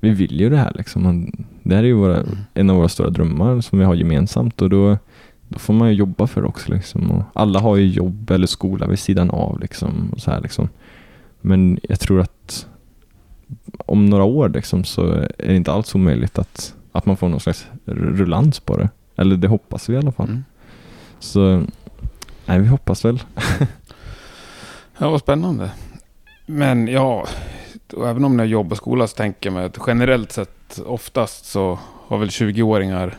vi vill ju det här liksom. Det här är ju våra, en av våra stora drömmar som vi har gemensamt och då, då får man ju jobba för det också liksom. Och alla har ju jobb eller skola vid sidan av liksom. Och så här, liksom. Men jag tror att om några år liksom, så är det inte alls omöjligt att, att man får någon slags rullans på det. Eller det hoppas vi i alla fall. Mm. Så nej, vi hoppas väl. Ja, vad spännande. Men ja, och även om ni har jobb och skola så tänker jag mig att generellt sett oftast så har väl 20-åringar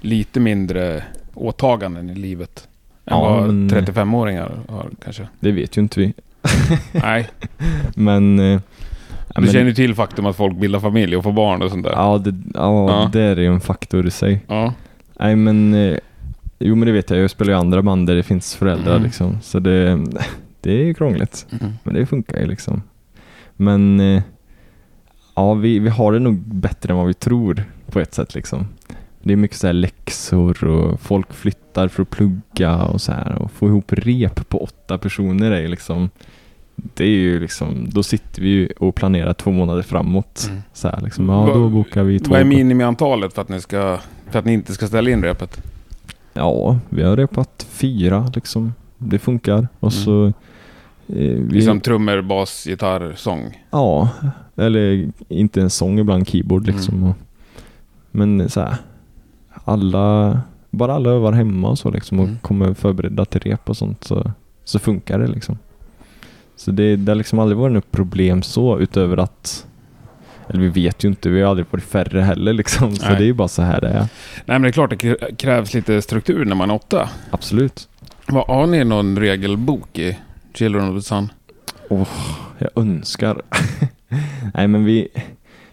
lite mindre åtaganden i livet. Än Ja, vad men- 35-åringar har kanske. Det vet ju inte vi. Nej, Men... eh, du men- känner ju till faktum att folk bildar familj och får barn och sånt där. Ja, det, ja, Ja. det är ju en faktor i sig. Ja. Nej men, eh, jo men det vet jag. Jag spelar ju andra band där det finns föräldrar Mm. liksom. Så det, det är ju krångligt. Mm. Men det funkar ju liksom. Men, eh, ja vi, vi har det nog bättre än vad vi tror på ett sätt liksom. Det är mycket så här läxor och folk flyttar för att plugga och så här och få ihop rep på åtta personer är liksom det är ju liksom, då sitter vi ju och planerar två månader framåt. Mm. Så här liksom, ja då bokar vi två. Vad är minimiantalet för att, ni ska, för att ni inte ska ställa in repet? Ja, vi har repat fyra liksom. Det funkar. Och Mm. så... Eh, vi, Liksom trummor, bas, gitarr, sång. Ja, eller inte en sång ibland, keyboard liksom. Mm. Men så här, alla... Bara alla övar hemma och så liksom och Mm. kommer förberedda till rep och sånt så, så funkar det liksom. Så det, det har liksom aldrig varit något problem så utöver att eller vi vet ju inte, vi har aldrig varit färre heller liksom. Så Nej. det är ju bara så här det är. Nej men det är klart det krä- krävs lite struktur när man är åtta. Absolut. Vad, har ni någon regelbok i Children of the Sun? Jag önskar. Nej men vi,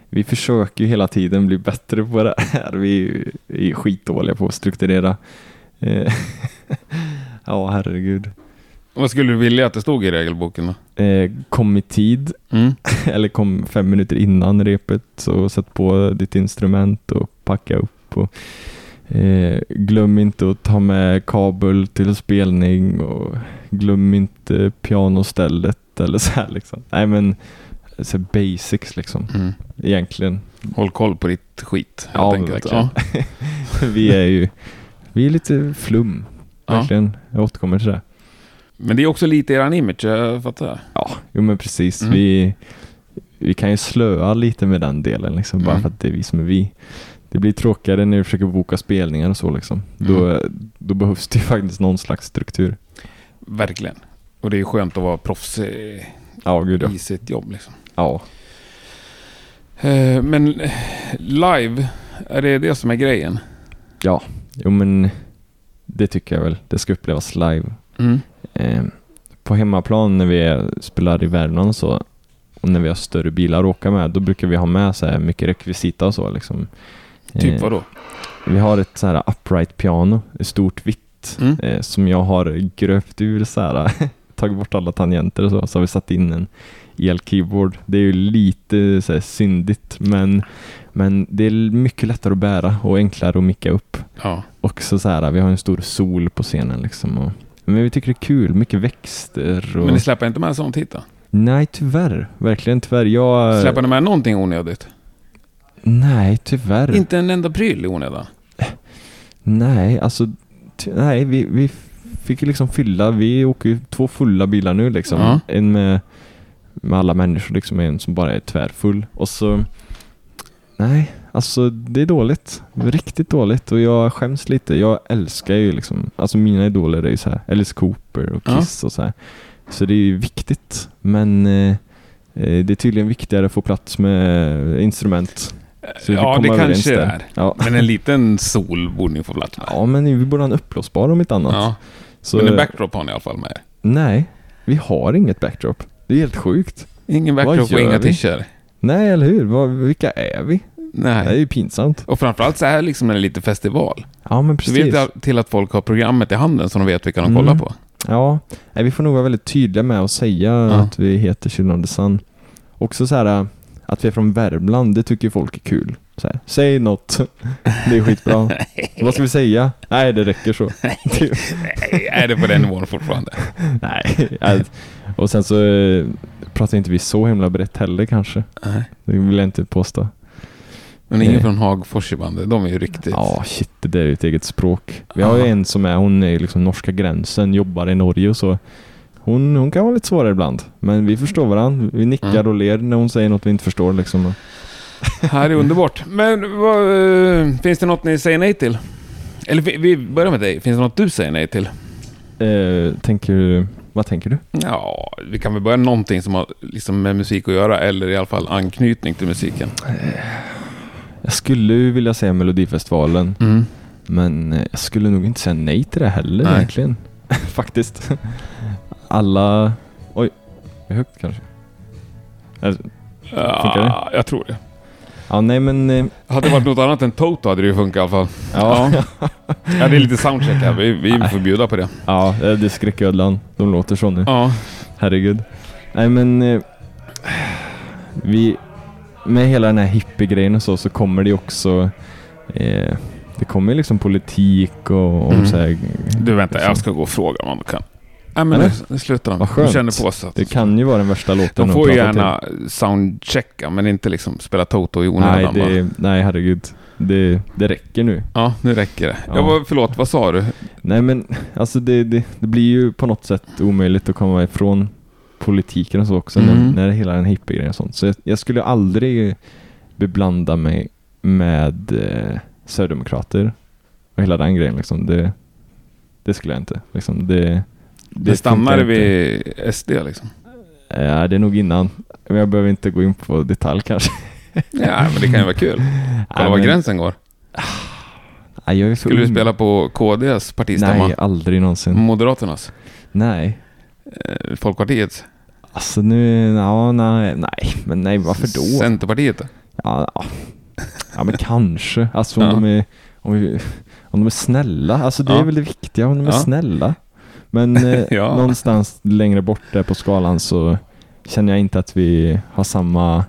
vi försöker ju hela tiden bli bättre på det här. Vi är ju- vi är skitdåliga på att strukturera. Eh, ja, herregud. Vad skulle du vilja att det stod i regelboken då? Eh, kom i tid, Mm. eller kom fem minuter innan repet och sätt på ditt instrument och packa upp. Och, eh, glöm inte att ta med kabel till spelning och glöm inte pianostället eller så här liksom. Nej men, så basics liksom, Mm. egentligen. Håll koll på ditt skit. helt Ja, enkelt. verkligen. vi är ju, vi är lite flum, Ja. verkligen. Jag återkommer till det. Men det är också lite eran image, jag fattar. Ja, jo men precis. Mm. Vi, vi kan ju slöa lite med den delen liksom, bara Mm. för att det är vi som är vi. Det blir tråkigare när vi försöker boka spelningar och så liksom. Då, Mm. då behövs det faktiskt någon slags struktur. Verkligen. Och det är skönt att vara proffs Ja, gud ja. i sitt jobb liksom. ja. Eh, Men live, är det det som är grejen? Jo men det tycker jag väl. Det ska upplevas live. Mm. Eh, på hemmaplan när vi spelar i Värmland och så och när vi har större bilar att åka med, då brukar vi ha med så här mycket rekvisita och så liksom. Typ Eh, vadå? Vi har ett så här upright piano, ett stort vitt, Mm. eh, som jag har gröpt ur så här, tagit bort alla tangenter och så, så har vi satt in en el-keyboard. Det är ju lite så här syndigt, men, men det är mycket lättare att bära och enklare att micka upp. Ja. Också så här, vi har en stor sol på scenen liksom. Och, men vi tycker det är kul, mycket växter och... Men ni släpper inte med sånt hit då? Nej, tyvärr. Verkligen tyvärr. Jag... Släpper ni med någonting onödigt? Nej, tyvärr. Inte en enda pryl i onödan? Nej, alltså... Nej, vi, vi fick ju liksom fylla. Vi åker ju två fulla bilar nu liksom. Ja. En med, med alla människor liksom, en som bara är tvärfull. Och så... Nej, alltså det är dåligt. Riktigt dåligt och jag skäms lite. Jag älskar ju liksom, alltså mina idoler är ju så här Alice Cooper och Ja. Kiss och så här. Så det är ju viktigt. Men eh, eh, det är tydligen viktigare att få plats med instrument. Vi ja, det kanske det är. Ja. Men en liten sol borde ni få plats med. ja, men vi borde ha en uppblåsbar om inte annat. Ja. Så, Men en backdrop har ni i alla fall med. Nej, vi har inget backdrop. Det är helt sjukt. Ingen backdrop och inga vi? t-shirts. Nej, eller hur? Vad, vilka är vi? Nej. Det är ju pinsamt. Och framförallt så är det liksom när det är lite festival. Ja, men Så precis. vet till att folk har programmet i handen så de vet vilka de Mm. kollar på. Ja, nej, vi får nog vara väldigt tydliga med att säga Ja. att vi heter Children of the Sun. Också så här äh, att vi är från Värmland, det tycker folk är kul. Så här, säg något, det är skitbra. Vad ska vi säga? Nej, det räcker så. Nej, är det på den nivån fortfarande? nej, nej. Och sen så eh, pratar inte vi så himla brett heller kanske. Nej. Det vill jag inte påstå. Men ingen Nej. från Hagfors i bandet, de är ju riktigt... Ja, shit, det är ju ett eget språk. Vi har ju en som är, hon är liksom norska gränsen, jobbar i Norge och så. Hon, hon kan vara lite svårare ibland, men vi förstår varandra. Vi nickar Mm. och ler när hon säger något vi inte förstår liksom. Här är underbart. Men vad, eh, finns det något ni säger nej till? Eller vi, vi börjar med dig. Finns det något du säger nej till? Eh, tänker du, vad tänker du? Ja, vi kan väl börja någonting som har liksom med musik att göra, eller i alla fall anknytning till musiken. Jag skulle ju vilja säga Melodifestivalen, Mm. men eh, jag skulle nog inte säga nej till det heller Nej. egentligen. Faktiskt. Alla... Oj, är högt kanske? Eller- Funkar det? Ja, jag tror det. Ja, nej men... eh, Hade det varit något annat än Toto hade det ju funkat i alla fall. Ja, Ja, det är lite soundcheck här. Vi, vi får bjuda på det. ja det är Skräcködlan. De låter så nu. Ja. Herregud. Nej men... Eh, vi... Med hela den här hippie-grejen och så, så kommer det också... Eh, det kommer liksom politik och om Mm. så här, Du vänta, jag ska gå och fråga om de kan. Nej men Eller? nu, slutar de. Vad De skönt. känner på sig. att- Det kan ju vara den värsta låten de får ju prata gärna soundchecka, men inte liksom spela Toto i till. Nej, onödan bara. det, nej, herregud. Det, det räcker nu. Ja, nu räcker det. Ja. Var, förlåt, vad sa du? Nej men, alltså det, det, det blir ju på något sätt omöjligt att komma ifrån politiken och så också Mm. när, när det hela den hippie-grejen och sånt. Så jag, jag skulle aldrig beblanda mig med eh, Sverigedemokrater och hela den grejen liksom. Det, det skulle jag inte. Liksom. Det, Det, stannar vid SD liksom. Ja, det är nog innan. Men jag behöver inte gå in på detalj kanske. Ja, men det kan ju vara kul. Kolla Nej, var men- gränsen går. Nej, jag är så Skulle du spela på KDs partistämma? Nej, aldrig någonsin. Moderaternas? Nej. Eh, Folkpartiets? Alltså nu, ja, nej, nej, men nej, varför då? Centerpartiet? Ja, ja. ja men kanske. Alltså om, Ja. de är, om, vi, om de är snälla. Alltså det Ja. är väl det viktiga, om de är Ja. snälla. Men eh, Ja. någonstans längre bort där på skalan så känner jag inte att vi har samma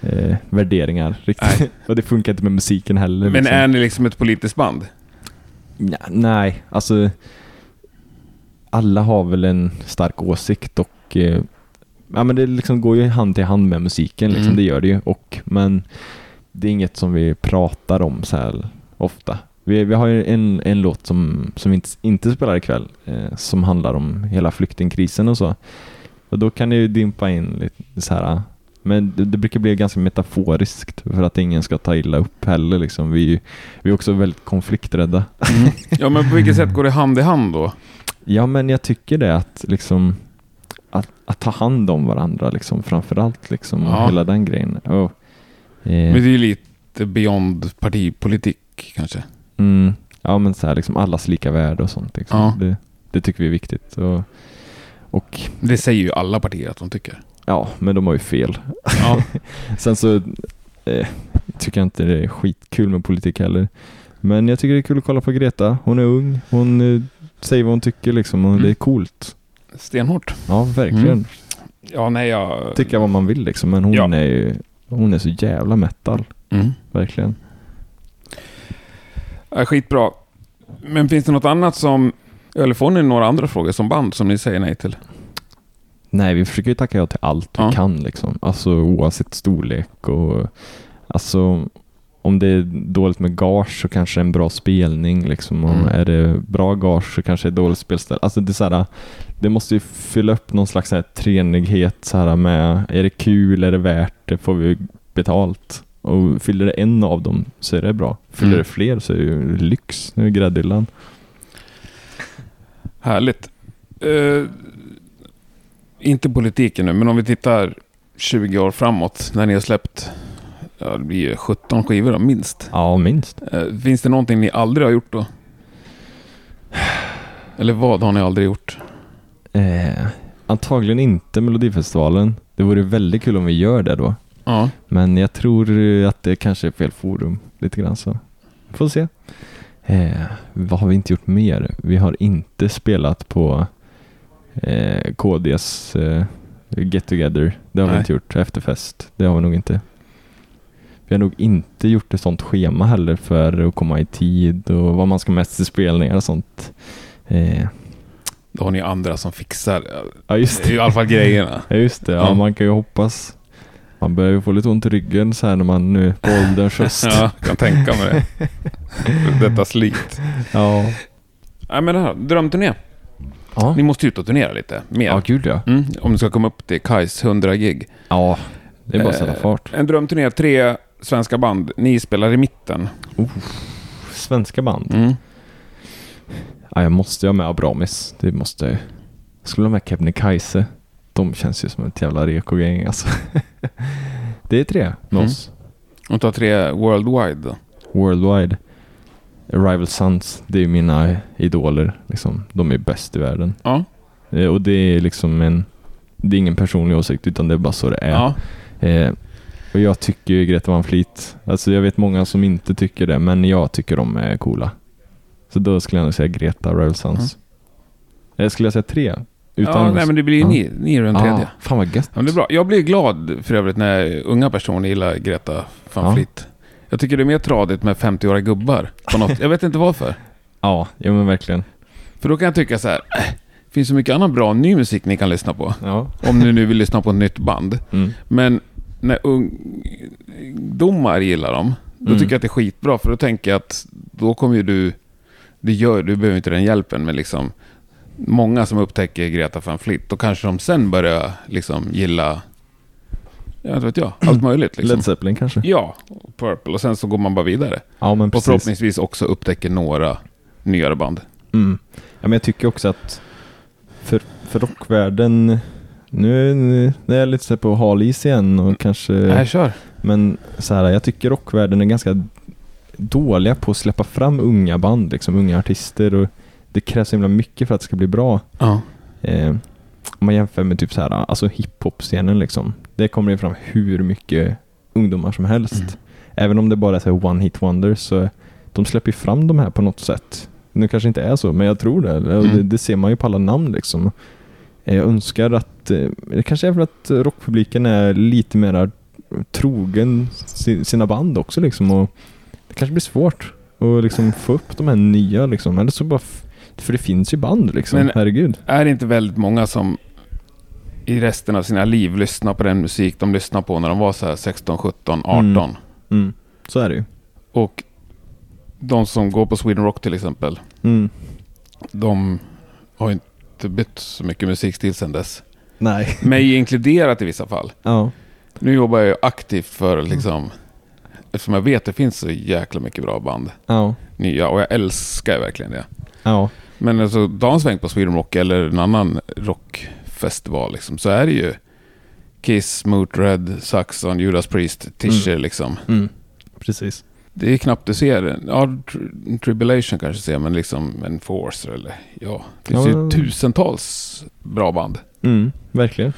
eh, värderingar riktigt. Nej. Och det funkar inte med musiken heller. Men liksom. är ni liksom ett politiskt band? Ja, nej, alltså alla har väl en stark åsikt och eh, ja, men det liksom går ju hand i hand med musiken, liksom, Mm. det gör det ju. Och, men det är inget som vi pratar om så här ofta. Vi, vi har ju en, en låt som, som vi inte, inte spelar ikväll eh, som handlar om hela flyktingkrisen och så. Och då kan det ju dimpa in lite så här. Men det, det brukar bli ganska metaforiskt för att ingen ska ta illa upp heller. Liksom. Vi, vi är också väldigt konflikträdda. Ja, men på vilket sätt går det hand i hand då? Ja, men jag tycker det att liksom att, att ta hand om varandra liksom framförallt liksom Ja. hela den grejen. Och, Men eh, det är ju lite beyond partipolitik kanske. Mm, ja, men så här liksom allas lika värde och sånt. Liksom. Ja. Det, det tycker vi är viktigt. Och, och Det säger ju alla partier att de tycker. ja, men de har ju fel. Ja. Sen så eh, tycker jag inte det är skitkul med politik heller. Men jag tycker det är kul att kolla på Greta. Hon är ung, hon eh, säger vad hon tycker liksom och Mm. det är coolt. Stenhårt. Ja, verkligen. Mm. Ja, nej, jag... Tycka vad man vill liksom, men hon Ja. är ju hon är så jävla metal. Mm. Verkligen. Ja, skitbra. Men finns det något annat som... Eller får ni några andra frågor som band som ni säger nej till? Nej, vi försöker ju tacka ja till allt Ja. vi kan liksom. Alltså oavsett storlek och alltså om det är dåligt med gage så kanske en bra spelning liksom. Och Mm. är det bra gage så kanske det är dåligt spelställ. Alltså det är så här, det måste ju fylla upp någon slags så här treenighet så här med, är det kul, är det värt det, får vi betalt? Och fyller det en av dem så är det bra. Fyller Mm. det fler så är det lyx. Nu är gräddhyllan. Härligt. Eh, inte politiken nu, men om vi tittar 20 år framåt när ni har släppt ja, det blir ju 17 skivor då, minst. Ja, minst. Eh, finns det någonting ni aldrig har gjort då? Eller vad har ni aldrig gjort? Eh, antagligen inte Melodifestivalen. Det vore väldigt kul om vi gör det då. Ja, Men jag tror att det kanske är fel forum lite grann så. Får se. Eh, vad har vi inte gjort mer? Vi har inte spelat på eh, KDs eh, Get Together. Det har Nej. vi inte gjort. Efterfest. Det har vi nog inte. Vi har nog inte gjort ett sånt schema heller för att komma i tid och vad man ska mest till spelningar och sånt. Eh, då har ni andra som fixar. ja, just Det i alla fall grejerna. Ja just det, ja, Ja. man kan ju hoppas. Man börjar ju få lite ont i ryggen så här när man nu är på ålderns höst. Ja, kan tänka mig det. Detta slit. ja. Nej men det här, drömturné. Ja, Ni måste ut och turnera lite mer. ja gud ja. Mm, om ni ska komma upp till Kajs 100 gig. Ja, det är bara att sätta Eh, fart. En drömturné, tre svenska band. Ni spelar i mitten. Svenska band. Mm. Ja, jag måste ju ha med Abramis. Det måste jag ju. Jag skulle ha med Kebnekaise. De känns ju som ett jävla reko-gäng alltså. det är tre med Mm. oss. Och ta tre worldwide då. Worldwide. Arrival Sons, det är mina idoler. Liksom. De är bäst i världen. Ja. Eh, Och det är liksom en... Det är ingen personlig åsikt utan det är bara så det är. ja. Eh, och jag tycker ju Greta Van Fleet. Alltså jag vet många som inte tycker det, men jag tycker de är coola. Så då skulle jag nog säga Greta Royal Sons. Jag skulle säga tre. Utan ja, nej men det blir ju Ja. ni, ni är den tredje. Ah, fan vad gött. Ja, men det är bra. Jag blir glad för övrigt när unga personer gillar Greta van Ja. Jag tycker det är mer tradigt med 50-åriga gubbar. På något. Jag vet inte varför. Ja, ja men verkligen. För då kan jag tycka så här. Äh, finns så mycket annan bra ny musik ni kan lyssna på. Ja. Om ni nu vill lyssna på ett nytt band. Mm. Men när ungdomar gillar dem, då Mm. tycker jag att det är skitbra. För då tänker jag att då kommer ju du... Det gör, du behöver inte den hjälpen, men liksom... Många som upptäcker Greta van Fleet, då kanske de sen börjar liksom gilla... Jag vet, vet jag, allt möjligt. Liksom. Led Zeppelin kanske? Ja, och Purple. Och sen så går man bara vidare. Ja men Och förhoppningsvis också upptäcker några nyare band. Mm. Ja, men jag tycker också att för, för rockvärlden, nu, nu är jag lite på hal is igen och kanske, Nej, kör. men så här, jag tycker rockvärlden är ganska dåliga på att släppa fram unga band, liksom unga artister och det krävs så himla mycket för att det ska bli bra. Ja. Eh, om man jämför med typ så här, alltså hiphop-scenen liksom. Det kommer ju fram hur mycket ungdomar som helst. Mm. Även om det bara är så one hit wonders så de släpper ju fram de här på något sätt. Nu kanske inte är så, men jag tror det. Mm. Det, det ser man ju på alla namn liksom. Eh, Jag önskar att, eh, det kanske är för att rockpubliken är lite mer trogen si- sina band också liksom. Och det kanske blir svårt att liksom få upp de här nya liksom. Eller så bara, för det finns ju band liksom, Men- herregud. Är det inte väldigt många som i resten av sina liv lyssnar på den musik de lyssnade på när de var så här 16, 17, 18? Mm. Mm. Så är det ju. Och de som går på Sweden Rock till exempel, Mm. de har inte bytt så mycket musikstil sedan dess. Nej. Mig inkluderat i vissa fall. Ja. Nu jobbar jag ju aktivt för liksom, eftersom jag vet att det finns så jäkla mycket bra band. Ja. Nya, och jag älskar verkligen det. Ja. Men alltså, dagens sväng på Sweden Rock eller en annan rockfestival liksom, så är det ju Kiss, Motörhead, Saxon, Judas Priest, Tischer liksom. Mm. Precis. Det är knappt du ser. Ja, Tri- Tribulation kanske ser, men liksom en Force eller ja. Det finns Ja. ju tusentals bra band. Mm. Verkligen.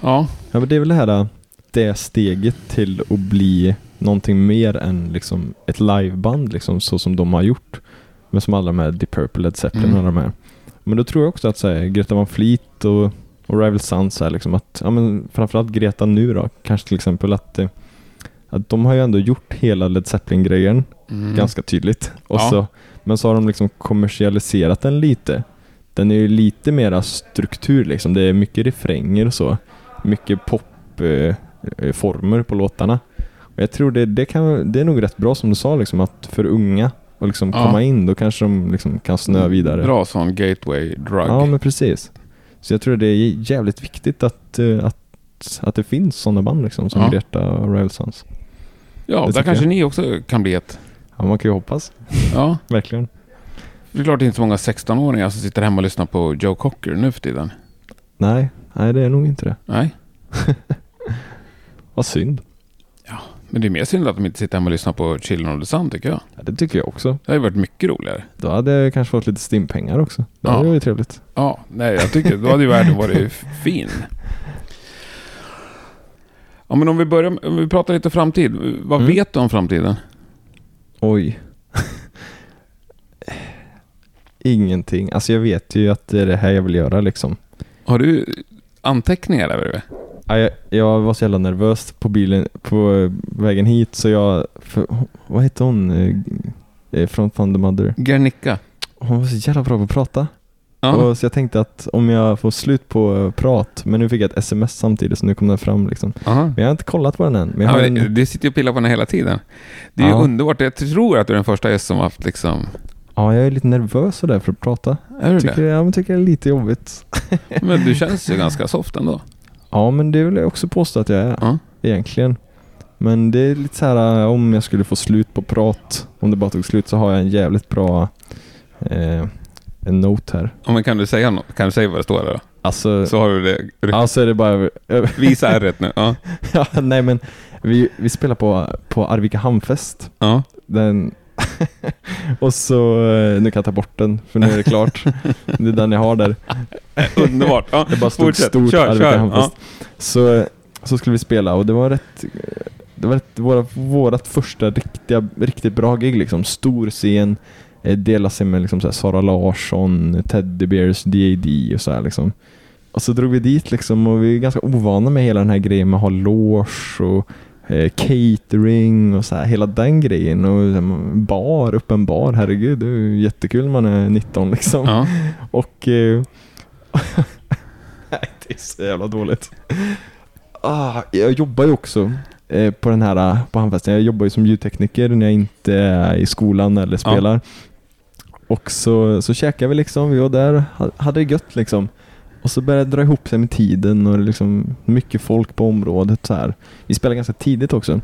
Ja, Ja, men det är väl det här det steget till att bli någonting mer än liksom ett liveband liksom, så som de har gjort. Men som alla de här Deep Purple, Led Zeppelin Mm. och de här. Men då tror jag också att så här, Greta Van Fleet och, och Rival Sons är liksom att, ja men framförallt Greta nu då, kanske till exempel att, eh, att de har ju ändå gjort hela Led Zeppelin-grejen mm. ganska tydligt. Och Ja. så, men så har de liksom kommersialiserat den lite. den är ju lite mera struktur liksom. Det är mycket refränger och så. Mycket popformer eh, former på låtarna. Och jag tror det, det, kan, det är nog rätt bra som du sa liksom att för unga och liksom Ja. komma in, då kanske de liksom kan snöa vidare. Bra sån gateway drug. Ja, men precis. Så jag tror det är jävligt viktigt att, eh, att, att det finns sådana band liksom som Ja. Greta och Rival Sons. ja det där kanske jag. ni också kan bli ett. Ja, man kan ju hoppas. Ja, Verkligen. det är klart det är inte så många 16-åringar som sitter hemma och lyssnar på Joe Cocker nu för tiden. Nej, nej det är nog inte det. Nej, Vad synd. Men det är mer synd att de inte sitter hemma och lyssnar på Children of the Sun tycker jag. Ja, det tycker jag också. Det hade varit mycket roligare. Då hade jag kanske fått lite stimpengar också. Det Ja. hade varit trevligt. Ja, nej jag tycker då hade ju världen varit fin. Ja men om vi börjar, om vi pratar lite framtid. Vad Mm. vet du om framtiden? Oj. Ingenting. Alltså jag vet ju att det är det här jag vill göra liksom. Har du anteckningar där bredvid? Ja, Jag, jag var så jävla nervös på bilen på vägen hit så jag... För, vad heter hon? eh, eh, Från Thunder Mother. Guernica? Hon var så jävla bra på att prata. Och så jag tänkte att om jag får slut på eh, prat, men nu fick jag ett sms samtidigt så nu kom den fram liksom. Aha. Men jag har inte kollat på den än. Men jag Ja, men en, det sitter ju och pillar på den hela tiden. Det är Ja. ju underbart. Jag tror att du är den första gäst som haft liksom... ja, jag är lite nervös sådär för att prata. Är du Tycker, det? ja, men tycker det är lite jobbigt. Men du känns ju ganska soft ändå. Ja, men det vill jag också påstå att jag är. Ja. egentligen. Men det är lite så här äh, om jag skulle få slut på prat, om det bara tog slut så har jag en jävligt bra eh, en note här. Ja, men kan du säga något? Kan du säga vad det står där då? Alltså, Så har du det. alltså är det bara... Visa ärret nu. Ja. ja, nej men vi, vi spelar på, på Arvika Hamnfest. ja. Den och så, eh, nu kan jag ta bort den för nu är det klart. det är den jag har där. Underbart. Ja. Det bara stod Fortsätt. stort Kör, Arvika kör. Hamnfest. Så, så skulle vi spela och det var rätt det var rätt, våra, vårat första riktiga, riktigt bra gig liksom. Stor scen, eh, dela sig med liksom så här Sara Larsson, Teddy Bears, DAD och så här liksom. Och så drog vi dit liksom och vi är ganska ovana med hela den här grejen med att ha loge och eh, catering och så här, hela den grejen och eh, bar, öppen bar, herregud, det är ju jättekul när man är 19 liksom. Ja. Och... Eh, nej, det är så jävla dåligt. Ah, jag jobbar ju också eh, på den här eh, på handfesten. Jag jobbar ju som ljudtekniker när jag inte är i skolan eller spelar. Och så, så käkade vi liksom, vi var där, ha- hade det gött liksom. Och så började det dra ihop sig med tiden och det liksom mycket folk på området så här. Vi spelar ganska tidigt också.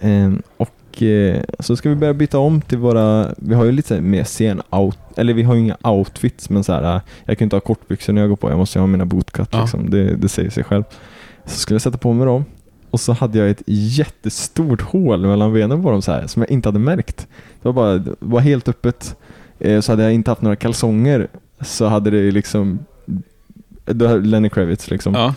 Ehm, och eh, så ska vi börja byta om till våra, vi har ju lite mer scen out, eller vi har ju inga outfits men så här, eh, jag kan inte ha kortbyxor när jag går på, jag måste ju ha mina bootcut Ja. liksom, det, det säger sig själv. Så skulle jag sätta på mig dem och så hade jag ett jättestort hål mellan benen på dem så här som jag inte hade märkt. Det var bara, det var helt öppet. Eh, så hade jag inte haft några kalsonger så hade det liksom, Lenny Kravitz liksom. Ja.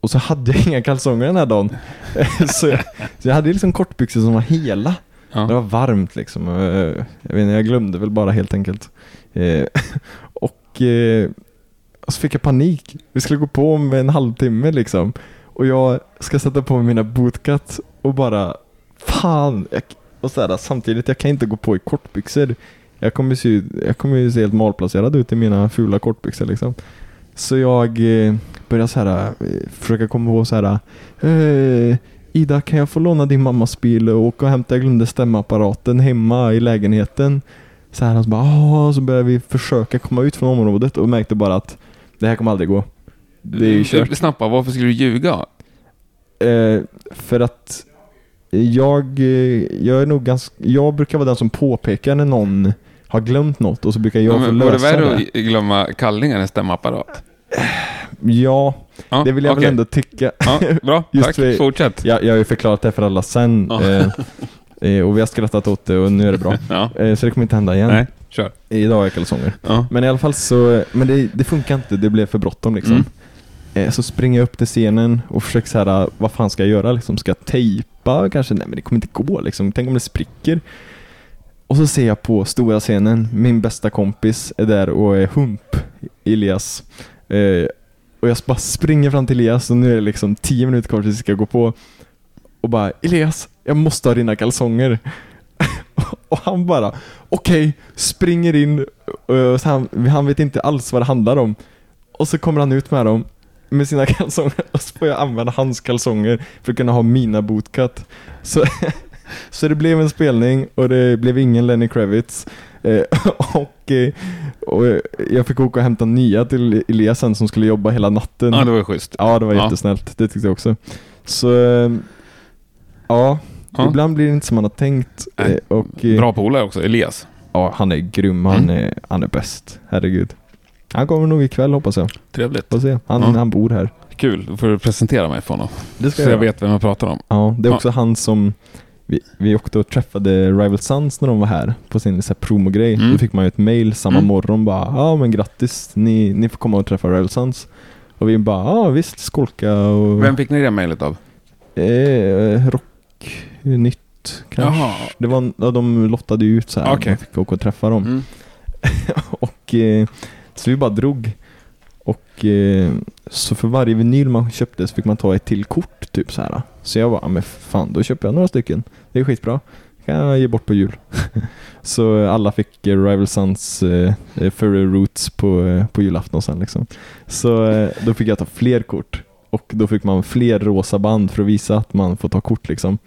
Och så hade jag inga kalsonger den här dagen. så, jag, så jag hade liksom kortbyxor som var hela. Det Ja. var varmt liksom. Eh, Jag, vet inte, jag glömde väl bara helt enkelt. Eh, och eh, så fick jag panik. Vi skulle gå på om en halvtimme liksom. Och jag ska sätta på mig mina bootcut och bara fan. Jag, och så här, samtidigt, jag kan inte gå på i kortbyxor. Jag kommer, se, jag kommer ju se helt malplacerad ut i mina fula kortbyxor liksom. Så jag eh, började så här, eh, försöka komma på så här. Eh, Ida, kan jag få låna din mammas bil och åka och hämta? Jag glömde stämapparaten hemma i lägenheten. Så här, och så bara, "Ah", så började vi försöka komma ut från området och märkte bara att det här kommer aldrig gå. Det är ju kört. Snabbt bara, varför skulle du ljuga? Eh, för att jag, jag är nog ganska, jag brukar vara den som påpekar när någon har glömt något och så brukar jag Ja, få men var det lösa värre det. att glömma kallingar än stämapparat? Ja, Ja, det vill jag okej. väl ändå tycka. Ja, bra, Just tack. för- Fortsätt. Jag, jag har ju förklarat det för alla sen. Ja. Eh, eh, och vi har skrattat åt det och nu är det bra. Eh, så det kommer inte hända igen. Nej, kör. Idag har jag kalsonger. Men i alla fall så, men det, det funkar inte, det blev för bråttom liksom. Mm. Eh, så springer jag upp till scenen och försöker så här, vad fan ska jag göra liksom? Ska jag tejpa kanske? Nej men det kommer inte gå liksom. Tänk om det spricker. Och så ser jag på stora scenen, min bästa kompis är där och är hump, Elias. Eh, och jag bara springer fram till Elias och nu är det liksom 10 minuter kvar tills vi ska gå på. Och bara, Elias, jag måste ha dina kalsonger. och han bara, okej, springer in och så han, han vet inte alls vad det handlar om. Och så kommer han ut med dem med sina kalsonger och så får jag använda hans kalsonger för att kunna ha mina bootcut. Så, så det blev en spelning och det blev ingen Lenny Kravitz. Eh, och, eh, och jag fick åka och hämta nya till Elias sen som skulle jobba hela natten. Ja, det var schysst. Ja, det var Ja. jättesnällt. Det tyckte jag också. Så, ja. Ja. Ibland blir det inte som man har tänkt. Nej. Eh, Och, eh, Bra polare också, Elias. Ja, han är grym. Han, Mm. är, han är bäst. Herregud. Han kommer nog ikväll hoppas jag. Trevligt. Får se. Han, Ja. han bor här. Kul, då får du presentera mig för honom. Det Så jag vet vem jag pratar om. Ja, det är Ja. också han som vi, vi åkte och träffade Rival Sons när de var här på sin så här, promogrej. Mm. Då fick man ju ett mail samma Mm. morgon bara ja men grattis, ni, ni får komma och träffa Rival Sons. Och vi bara ja visst, skolka och Vem fick ni det mejlet av? eh, rocknytt kanske. Jaha. Det var, ja, de lottade ut så här. Okej. Man fick åka och träffa dem. Mm. och eh, så vi bara drog. Och eh, så för varje vinyl man köpte så fick man ta ett till kort typ så här. Så jag bara, "Ja, men fan då köper jag några stycken. Det är skitbra. kan jag ge bort på jul. så alla fick eh, Rival Sons eh, eh, Furry Roots på, eh, på julafton sen liksom. Så då fick jag ta fler kort. Och då fick man fler rosa band för att visa att man får ta kort liksom.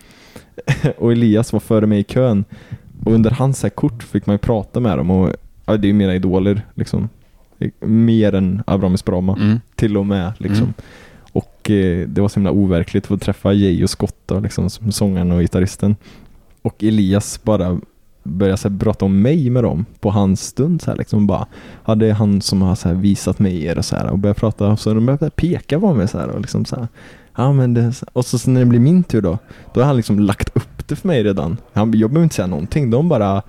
och Elias var före mig i kön. Och under hans här kort fick man ju prata med dem och ja, det är ju mina idoler liksom. Mer än Abramis Brahma, Mm. till och med liksom. Mm. Och eh, det var så himla overkligt att få träffa Jay och Scott då, liksom, som sångaren och gitarristen. Och Elias bara började så här, prata om mig med dem på hans stund så här, liksom bara. Ja, det är han som har så här, visat mig er och så här och började prata och så de började peka på mig så här och liksom så här. Ja, men det, och så, så när det blir min tur då, då har han liksom lagt upp det för mig redan. Han, jag behöver inte säga någonting, de bara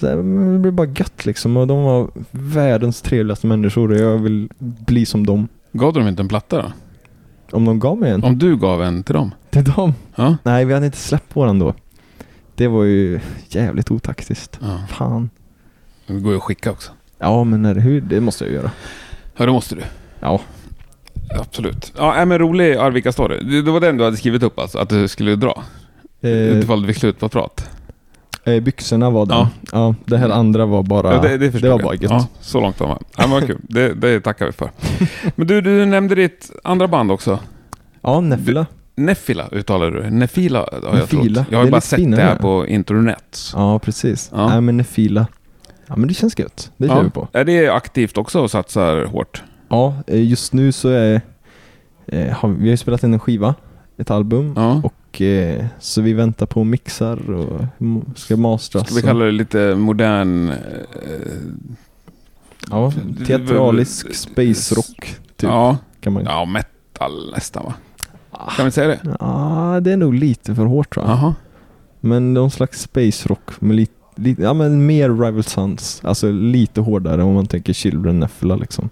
så här, det blir bara gött liksom och de var världens trevligaste människor och jag vill bli som dem. Gav du dem inte en platta då? Om de gav mig en Om du gav en till dem? till dem. Ja. Nej, vi hade inte släppt den då. Det var ju jävligt otaktiskt. ja. Fan. Det går ju att skicka också. Ja, men det, hur, det måste jag göra. Ja, det måste du. Ja. Absolut. Ja, men rolig Arvika-story. Det, det var den du hade skrivit upp alltså, att du skulle dra? Eh, Ifall du fick slut på prat? Eh, byxorna var det. Ja. Ja. det här andra var bara... Ja, det, det, det var bara gött. Ja, så långt var man. Ja, men kul. Det, det tackar vi för. Men du, du nämnde ditt andra band också. Ja, Nefla. Nefila uttalar du Nefila har jag Nefila. trott. Jag har ju bara sett det här på internet. Ja, precis. Ja. Nej, men Nefila. Ja, men det känns gött. Det kör vi på. Är det aktivt också och satsar hårt? Ja, eh, just nu så är... Eh, har, vi har ju spelat in en skiva, ett album. Ja. Och eh, så vi väntar på mixar och ska mastras. Ska vi och- kalla det lite modern... Eh, Ja, teatralisk space rock typ, Ja, kan man ja, metal nästan va? Kan vi säga det? Ja, det är nog lite för hårt tror jag. Jaha. Men någon slags space rock med lite, lite, ja men mer Rival Sons. Alltså lite hårdare om man tänker Children Neffla liksom.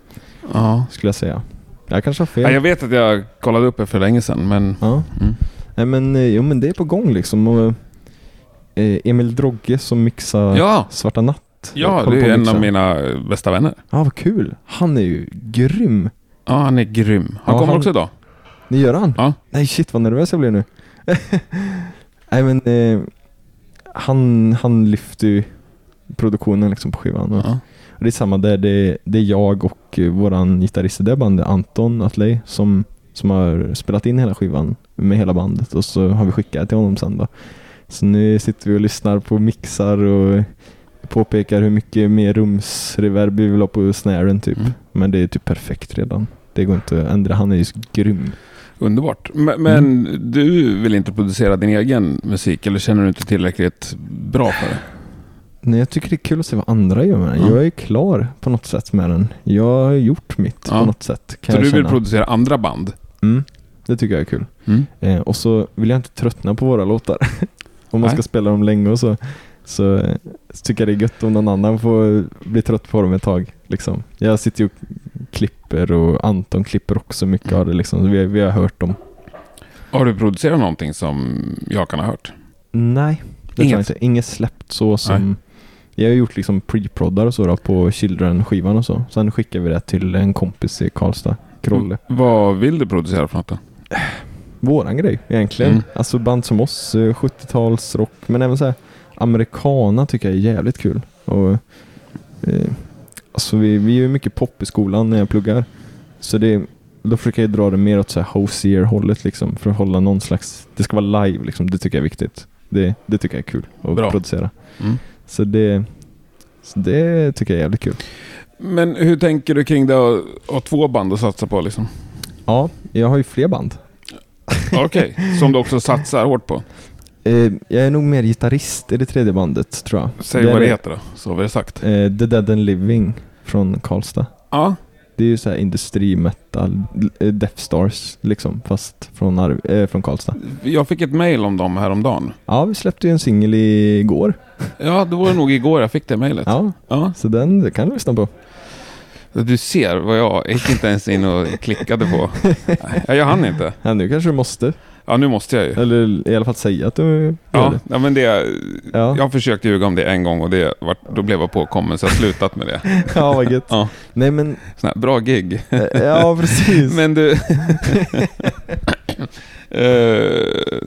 Ja. Skulle jag säga. Jag kanske har fel. ja. Jag vet att jag kollade upp det för länge sedan, men... Ja. Mm. Nej men, eh, jo men det är på gång liksom. Och, eh, Emil Drogge som mixar Ja, Svarta Natt. ja det är en av mina bästa vänner. Ja, vad kul. Han är ju grym. Ja, han är grym. Han Ja, kommer han- också idag. Ni gör han? Ja. Nej shit vad nervös jag blir nu. Nej men eh, han, han lyfter ju produktionen liksom på skivan. Och, Ja. och det är samma där, det, det är jag och eh, våran gitarrist i det bandet, Anton Atley, som, som har spelat in hela skivan med hela bandet och så har vi skickat till honom sen då. Så nu sitter vi och lyssnar på mixar och påpekar hur mycket mer rumsreverb vi vill ha på snaren typ. Mm. Men det är typ perfekt redan. Det går inte att ändra, han är ju grym. Underbart. Men, men du vill inte producera din egen musik, eller känner du inte tillräckligt bra för det? Nej, jag tycker det är kul att se vad andra gör med den. Ja. Jag är klar på något sätt med den. Jag har gjort mitt Ja. på något sätt. Så du vill känna. producera andra band? mm, det tycker jag är kul. Mm. Eh, och så vill jag inte tröttna på våra låtar. om man Nej. ska spela dem länge och så. Så, så tycker jag det är gött om någon annan får bli trött på dem ett tag. Liksom. Jag sitter ju och klipper och Anton klipper också mycket Mm. av det. Liksom. Vi, vi har hört dem. Har du producerat någonting som jag kan ha hört? Nej, det tror Inget? jag inte. Inget släppt så som... Jag har gjort liksom pre-proddar och så då på Children-skivan och så. Sen skickar vi det till en kompis i Karlstad, Krolle. Vad vill du producera för något då? Våran grej egentligen. Mm. Alltså band som oss, eh, 70-talsrock, men även så här americana tycker jag är jävligt kul. Och, eh, alltså vi, vi gör mycket pop i skolan när jag pluggar. Så det, då försöker jag dra det mer åt så här Hosier-hållet liksom, för att hålla någon slags, det ska vara live liksom, det tycker jag är viktigt. Det, det tycker jag är kul att Bra. producera. Mm. Så det, så det tycker jag är jävligt kul. Men hur tänker du kring det att ha två band att satsa på liksom? Ja, jag har ju fler band. Okej, som du också satsar hårt på. Eh, jag är nog mer gitarrist i det tredje bandet tror jag. Säg Det vad det heter då, så har vi det sagt. Eh, The Dead and Living från Karlstad. Ja, Det är ju så här industrimetal, eh, Death Stars liksom, fast från, Arv- eh, från Karlstad. jag fick ett mail om dem häromdagen. Ja, vi släppte ju en singel igår. Ja, det var nog igår jag fick det mejlet. Ja, Ja. så den kan du lyssna på. Du ser vad jag, gick inte ens in och klickade på. Ja, jag hann inte. Ja, nu kanske du måste. Ja, nu måste jag ju. Eller i alla fall säga att du Ja, det. ja men det, Ja. jag har försökt ljuga om det en gång och det, vart- då blev jag påkommen så jag har slutat med det. Ja, vad gött. Ja. Nej men, Sån här, bra gig. eh, ja precis. Men du... Eh,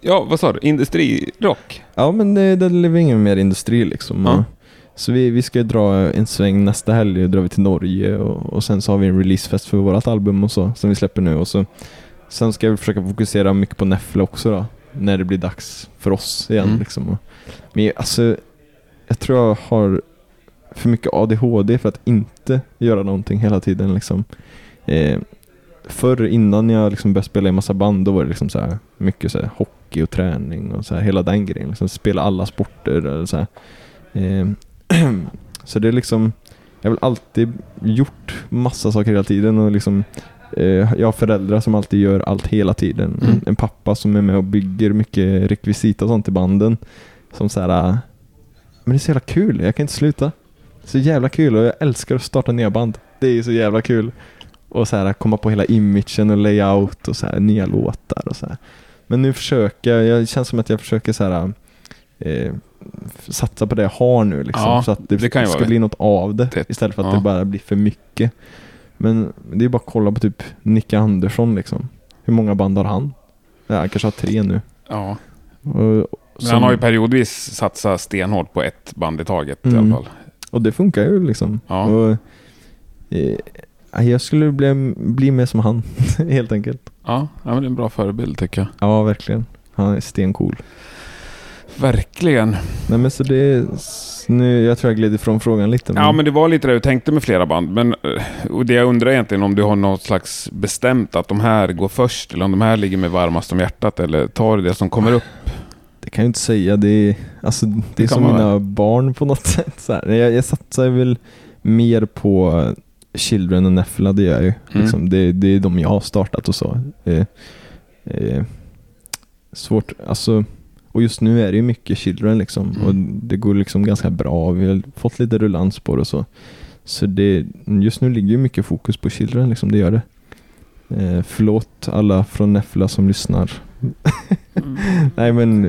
ja, vad sa du? Industrirock? Ja men det, det är ingen mer industri liksom. Ja. Och- Så vi, vi ska dra en sväng nästa helg, drar vi till Norge och, och sen så har vi en releasefest för vårt album och så, som vi släpper nu. Och så, sen ska vi försöka fokusera mycket på Neffle också då, när det blir dags för oss igen. Mm. Liksom. Och- Men alltså, jag tror jag har för mycket ADHD för att inte göra någonting hela tiden. Liksom. Eh, förr innan jag liksom började spela i massa band, då var det liksom så här, mycket så här, hockey och träning och så här, hela den grejen. Liksom, spela alla sporter. Eller så här. Eh, så det är liksom, jag har väl alltid gjort massa saker hela tiden och liksom eh, jag har föräldrar som alltid gör allt hela tiden. Mm. En, pappa som är med och bygger mycket rekvisita och sånt i banden. Som så här, ah, men det är så jävla kul, jag kan inte sluta. Så jävla kul och jag älskar att starta nya band. Det är så jävla kul. Och så här komma på hela imagen och layout och så här nya låtar och så här. Men nu försöker jag, jag det känns som att jag försöker så här eh, satsa på det jag har nu liksom. Ja, så att det, det ska vara bli något av det, Det- istället för att ja. det bara blir för mycket. Men det är bara att kolla på typ Nicke Andersson liksom. Hur många band har han? Ja, han kanske har tre nu. Ja. Och, Men som- han har ju periodvis satsat stenhårt på ett band i taget i Mm. alla fall. Och det funkar ju liksom. Ja. Och, eh, jag skulle bli, bli mer som han, helt enkelt. Ja, ja, men det är en bra förebild tycker jag. Ja, verkligen. Han är stencool. Verkligen. Nej men så det nu, jag tror jag gled ifrån frågan lite. Ja, men det var lite det du tänkte med flera band. Men eh, och det jag undrar egentligen om du har något slags bestämt att de här går först eller om de här ligger med varmast om hjärtat eller tar det som kommer upp? Det kan jag inte säga. Det är, alltså, det Det är som mina barn på något sätt. Så här. Jag, jag satsar väl mer på Children och Neffla, det gör jag ju. Mm. Liksom, det, det är de jag har startat och så. Eh, eh, svårt, alltså. Och just nu är det ju mycket Children liksom. Mm. Och det går liksom ganska bra. Vi har fått lite rullans på det och så. Så det, just nu ligger ju mycket fokus på Children liksom, det gör det. Eh, förlåt alla från Neffla som lyssnar. Nej men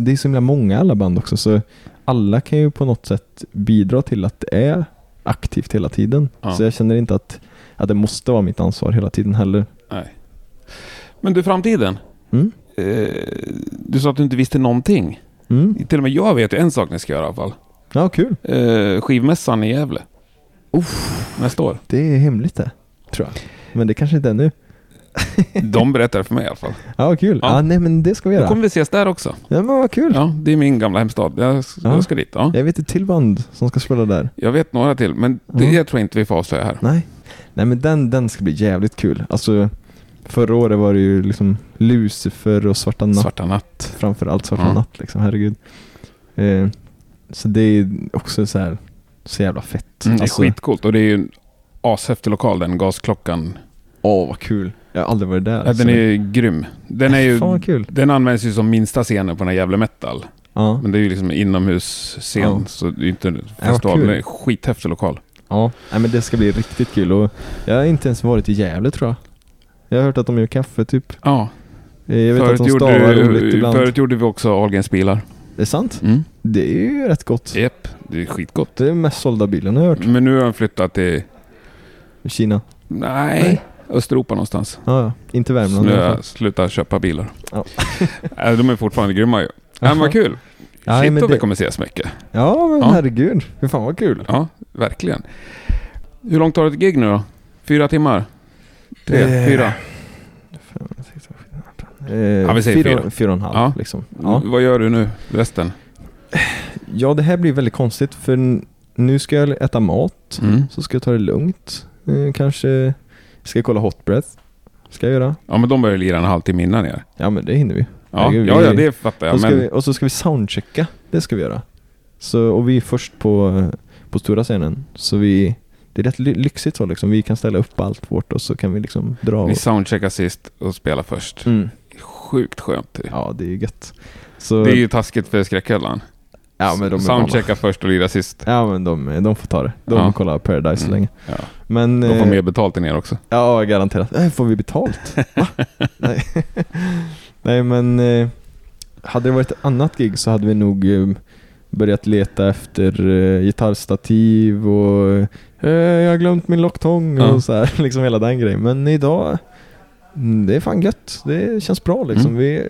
det är så himla många alla band också så alla kan ju på något sätt bidra till att det är aktivt hela tiden. Ja. Så jag känner inte att, att det måste vara mitt ansvar hela tiden heller. Nej. Men du, framtiden? Mm. Eh, du sa att du inte visste någonting. Mm. Till och med jag vet ju en sak ni ska göra i alla fall. Ja, kul. Eh, skivmässan i Gävle. Nästa år. Det är hemligt det, tror jag. Men det kanske inte är nu. De berättar för mig i alla fall. Ja, kul. Ja. Ja, nej men det ska vi Då göra. kommer vi ses där också. Ja, men vad kul. Ja, det är min gamla hemstad. Jag, Ja. jag ska dit. Ja. Jag vet ett till band som ska spela där. Jag vet några till, men det Ja. tror jag inte vi får avslöja här. Nej. Nej men den, den ska bli jävligt kul. Alltså, förra året var det ju liksom Lucifer och Svarta Natt. Svarta natt. framförallt Svarta Ja. natt liksom, herregud. Eh, så det är också så här så jävla fett. Mm, det är Alltså, skitcoolt och det är ju en ashäftig lokal, den gasklockan. Åh vad kul. Jag har aldrig varit där. Ja, den är ju grym. Den är ju... Fan kul. Den används ju som minsta scenen på den här jävla metal. Ja. Men det är ju liksom en inomhusscen, Ja. så det är inte festival. men det är en skithäftig lokal. ja. Nej, men det ska bli riktigt kul och jag har inte ens varit i Gävle tror jag. Jag har hört att de gör kaffe typ. Ja, Eh, Jag vet förut att de gjorde, stavar roligt ibland. förut gjorde vi också Ahlgrens bilar. Det är sant? Mm. Det är ju rätt gott. Japp, det är skitgott. Det är mest sålda bilen jag har hört. Men nu har de flyttat till, Kina. nej, Nej. Östeuropa någonstans. Ja, ja. Inte Värmland Så nu har jag slutat köpa bilar. Ja. De är fortfarande grymma ju. Men vad kul. Ja, Shit men det- vi kommer ses mycket. Ja, men Ja. herregud. Fy fan vad kul. Ja, verkligen. Hur långt tar ett gig nu då? Fyra timmar? Tre? Eh, Fyra? Eh, Ja, vi säger fyra. Fyra och en halv Ja. liksom. Ja. Vad gör du nu resten? ja, det här blir väldigt konstigt för nu ska jag äta mat. Mm. Så ska jag ta det lugnt. Eh, kanske ska jag kolla Hot Breath. Ska jag göra. Ja, men de börjar lira en halvtimme innan er. Ja, men det hinner vi. Ja, Herregud, ja, vi- ja det fattar jag. Men vi, och så ska vi soundchecka. Det ska vi göra. Så, och vi är först på, på stora scenen. Så vi, det är rätt ly- lyxigt så liksom. Vi kan ställa upp allt vårt och så kan vi liksom dra. Och, soundcheckar sist och spelar först. mm. Sjukt skönt. Ja, det är ju gött. Så, Det är ju taskigt för skräckhällan. ja, men de Soundchecka först och lira sist. Ja men de, de får ta det. De Ja. får kolla Paradise så Mm. länge. Ja. Men... De får eh, mer betalt än er också. Ja, garanterat. Äh, får vi betalt? Va? Nej. Nej men... Eh, hade det varit ett annat gig så hade vi nog eh, börjat leta efter gitarrstativ och jag har glömt min locktång Ja. och så här, liksom hela den grejen. Men idag, mm, det är fan gött. Det känns bra liksom. Mm. Vi,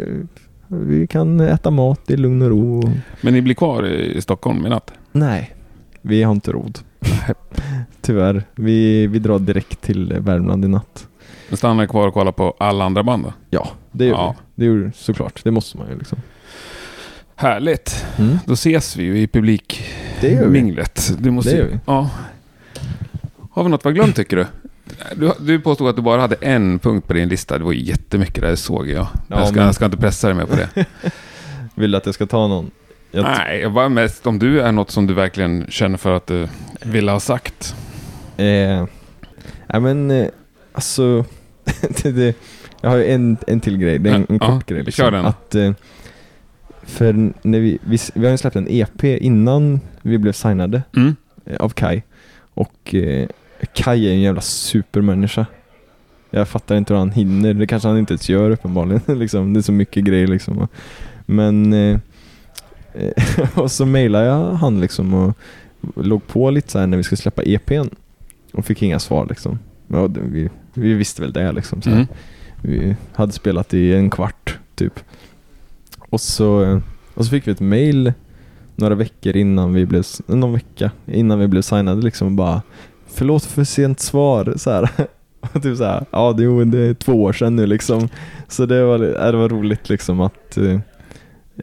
vi kan äta mat i lugn och ro. Men ni blir kvar i Stockholm i natt? Nej, vi har inte råd. Tyvärr. Vi, vi drar direkt till Värmland i natt. Men stannar kvar och kollar på alla andra band då? Ja, det gör Ja. vi. Det gör vi såklart. Det måste man ju liksom. Härligt. Mm. Då ses vi ju i publik Det gör vi. Du måste Det gör vi. Ja. Har vi något vi har glömt tycker du? du? Du påstod att du bara hade en punkt på din lista. Det var ju jättemycket där, det såg jag. Ja, jag, ska, men- jag ska inte pressa dig mer på det. Vill du att jag ska ta någon? Jag Nej, jag bara mest om du är något som du verkligen känner för att du vill ha sagt. Eh, nej men, eh, alltså. det, det, jag har ju en, en till grej. Det är en, en Ja, kort grej. Liksom. kör den. Att, eh, för när vi, vi, vi har ju släppt en EP innan vi blev signade Mm. av Kai. Och eh, Kai är en jävla supermänniska. Jag fattar inte hur han hinner. Det kanske han inte ens gör uppenbarligen. liksom. Det är så mycket grejer liksom. Men... Eh, och så mejlade jag han liksom och låg på lite så här när vi skulle släppa EPn. Och fick inga svar liksom. Ja, vi, vi visste väl det liksom. Så här. Mm. Vi hade spelat i en kvart typ. Och så, eh, och så fick vi ett mail några veckor innan vi blev, någon vecka innan vi blev signade liksom och bara Förlåt för sent svar så här. Och typ så här, ja det, jo, det är två år sedan nu liksom. Så det var, det var roligt liksom att,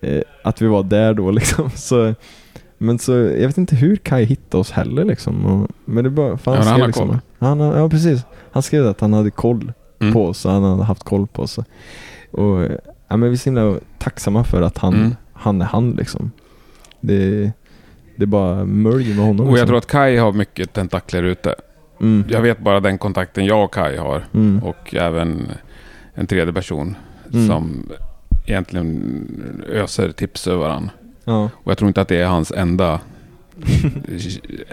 eh, att vi var där då liksom. Så, men så, jag vet inte hur Kai hittade oss heller liksom. Och, men det bara, för Ja, han skrev liksom, koll. Han, ja precis. Han skrev att han hade koll Mm. på oss, han hade haft koll på oss. Och ja, men vi är så himla tacksamma för att han, Mm. han är han liksom. Det, det är bara mölj med honom. Och jag liksom. tror att Kai har mycket tentakler ute. mm. Jag vet bara den kontakten jag och Kai har. Mm. Och även en tredje person Mm. som egentligen öser tips över varandra. Ja. Och jag tror inte att det är hans enda,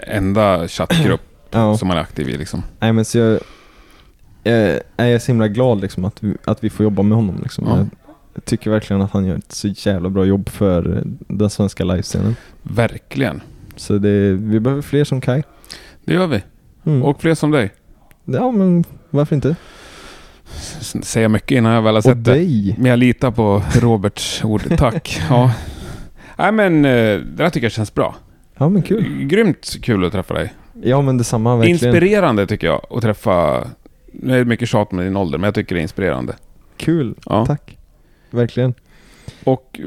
enda chattgrupp ja. som han är aktiv i. Liksom. Nej men så jag, jag är så himla glad liksom att vi, att vi får jobba med honom liksom. Ja. Tycker verkligen att han gör ett så jävla bra jobb för den svenska livescenen. Verkligen. Så det, vi behöver fler som Kai. Det gör vi. Mm. Och fler som dig. ja men varför inte? S- Säga mycket innan jag väl har Och sett det. dig! Men jag litar på Roberts ord. Tack. Ja. Nej men eh, det där tycker jag känns bra. Ja men kul. Grymt kul att träffa dig. Ja men detsamma verkligen. Inspirerande tycker jag att träffa... Nu är det mycket tjat med din ålder, men jag tycker det är inspirerande. Kul. Ja. Tack. Verkligen. Och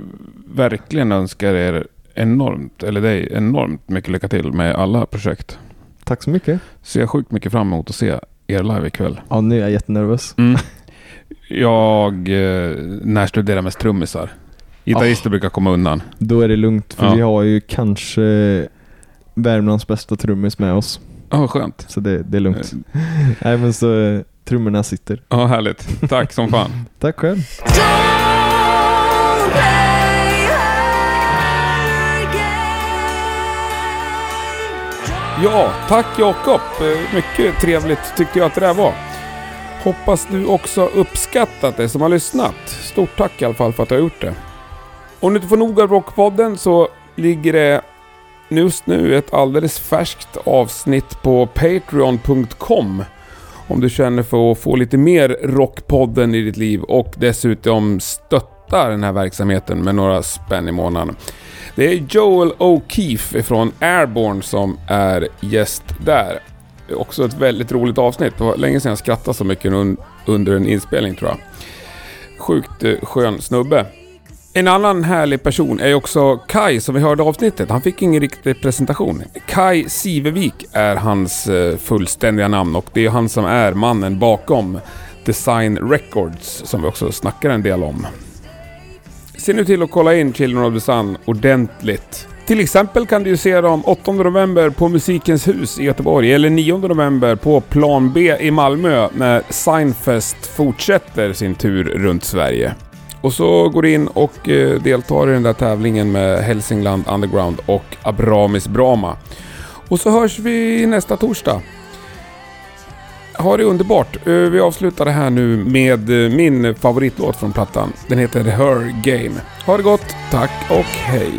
verkligen önskar er enormt, eller dig enormt mycket lycka till med alla projekt. Tack så mycket. Ser jag sjukt mycket fram emot att se er live ikväll. Ja nu är jag jättenervös. Mm. Jag eh, närstuderar mest trummisar. Gitarrister brukar komma undan. Då är det lugnt för Ja. vi har ju kanske Värmlands bästa trummis med oss. Ja, vad skönt. Så det, det är lugnt. Nej men så eh, trummorna sitter. Ja, härligt. Tack som fan. Tack själv. Ja, tack Jakob. Eh, mycket trevligt tyckte jag att det där var. Hoppas du också uppskattat det som har lyssnat. Stort tack i alla fall för att du har gjort det. Om du inte får nog av Rockpodden så ligger det just nu ett alldeles färskt avsnitt på Patreon.com. Om du känner för att få lite mer Rockpodden i ditt liv och dessutom stötta stöttar den här verksamheten med några spänn i månaden. Det är Joel O'Keefe från Airborne som är gäst där. Också ett väldigt roligt avsnitt. Det var länge sedan jag skrattade så mycket under en inspelning tror jag. Sjukt eh, skön snubbe. En annan härlig person är också Kai som vi hörde i avsnittet. Han fick ingen riktig presentation. Kai Sivevik är hans eh, fullständiga namn och det är han som är mannen bakom Design Records som vi också snackar en del om. Se nu till att kolla in Children of the Sun ordentligt. Till exempel kan du ju se dem 8 november på Musikens hus i Göteborg eller 9 november på Plan B i Malmö när Signfest fortsätter sin tur runt Sverige. Och så går du in och eh, deltar i den där tävlingen med Hälsingland Underground och Abramis Brama. Och så hörs vi nästa torsdag. Ha det underbart. Eh, vi avslutar det här nu med eh, min favoritlåt från plattan. Den heter Her Game. Ha det gott, tack och hej.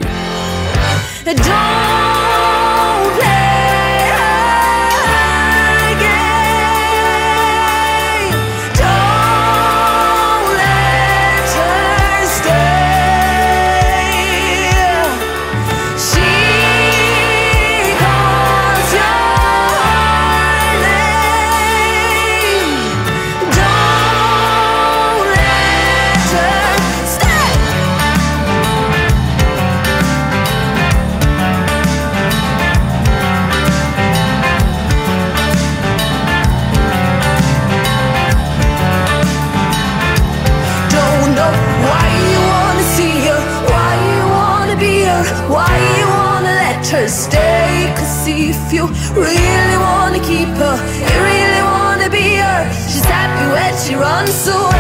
one so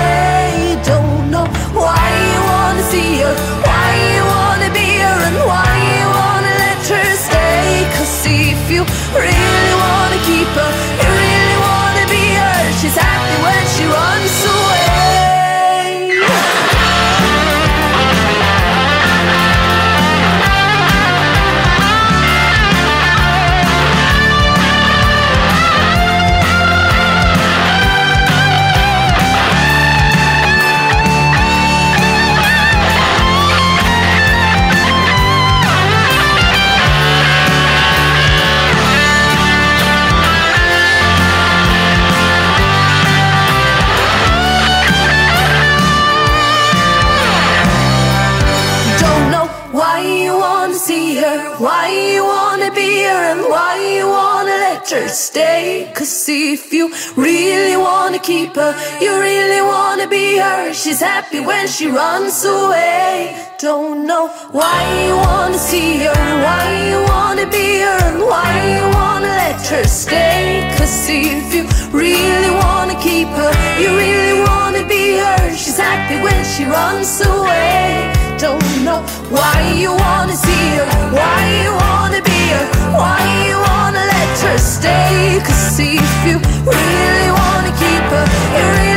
you really wanna be her. She's happy when she runs away. Don't know why you wanna see her, why you wanna be her, why you wanna let her stay. Cause if you really wanna keep her, you really wanna be her. She's happy when she runs away. Don't know why you wanna see her, why you wanna be her, why you wanna let her stay. Cause if you really you're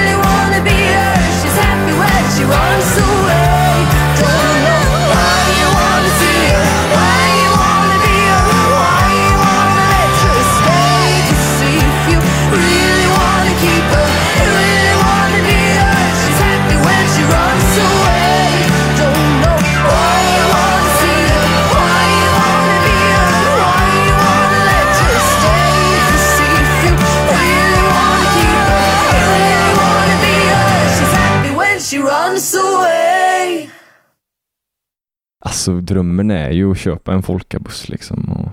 Alltså drömmen är ju att köpa en folkabuss liksom och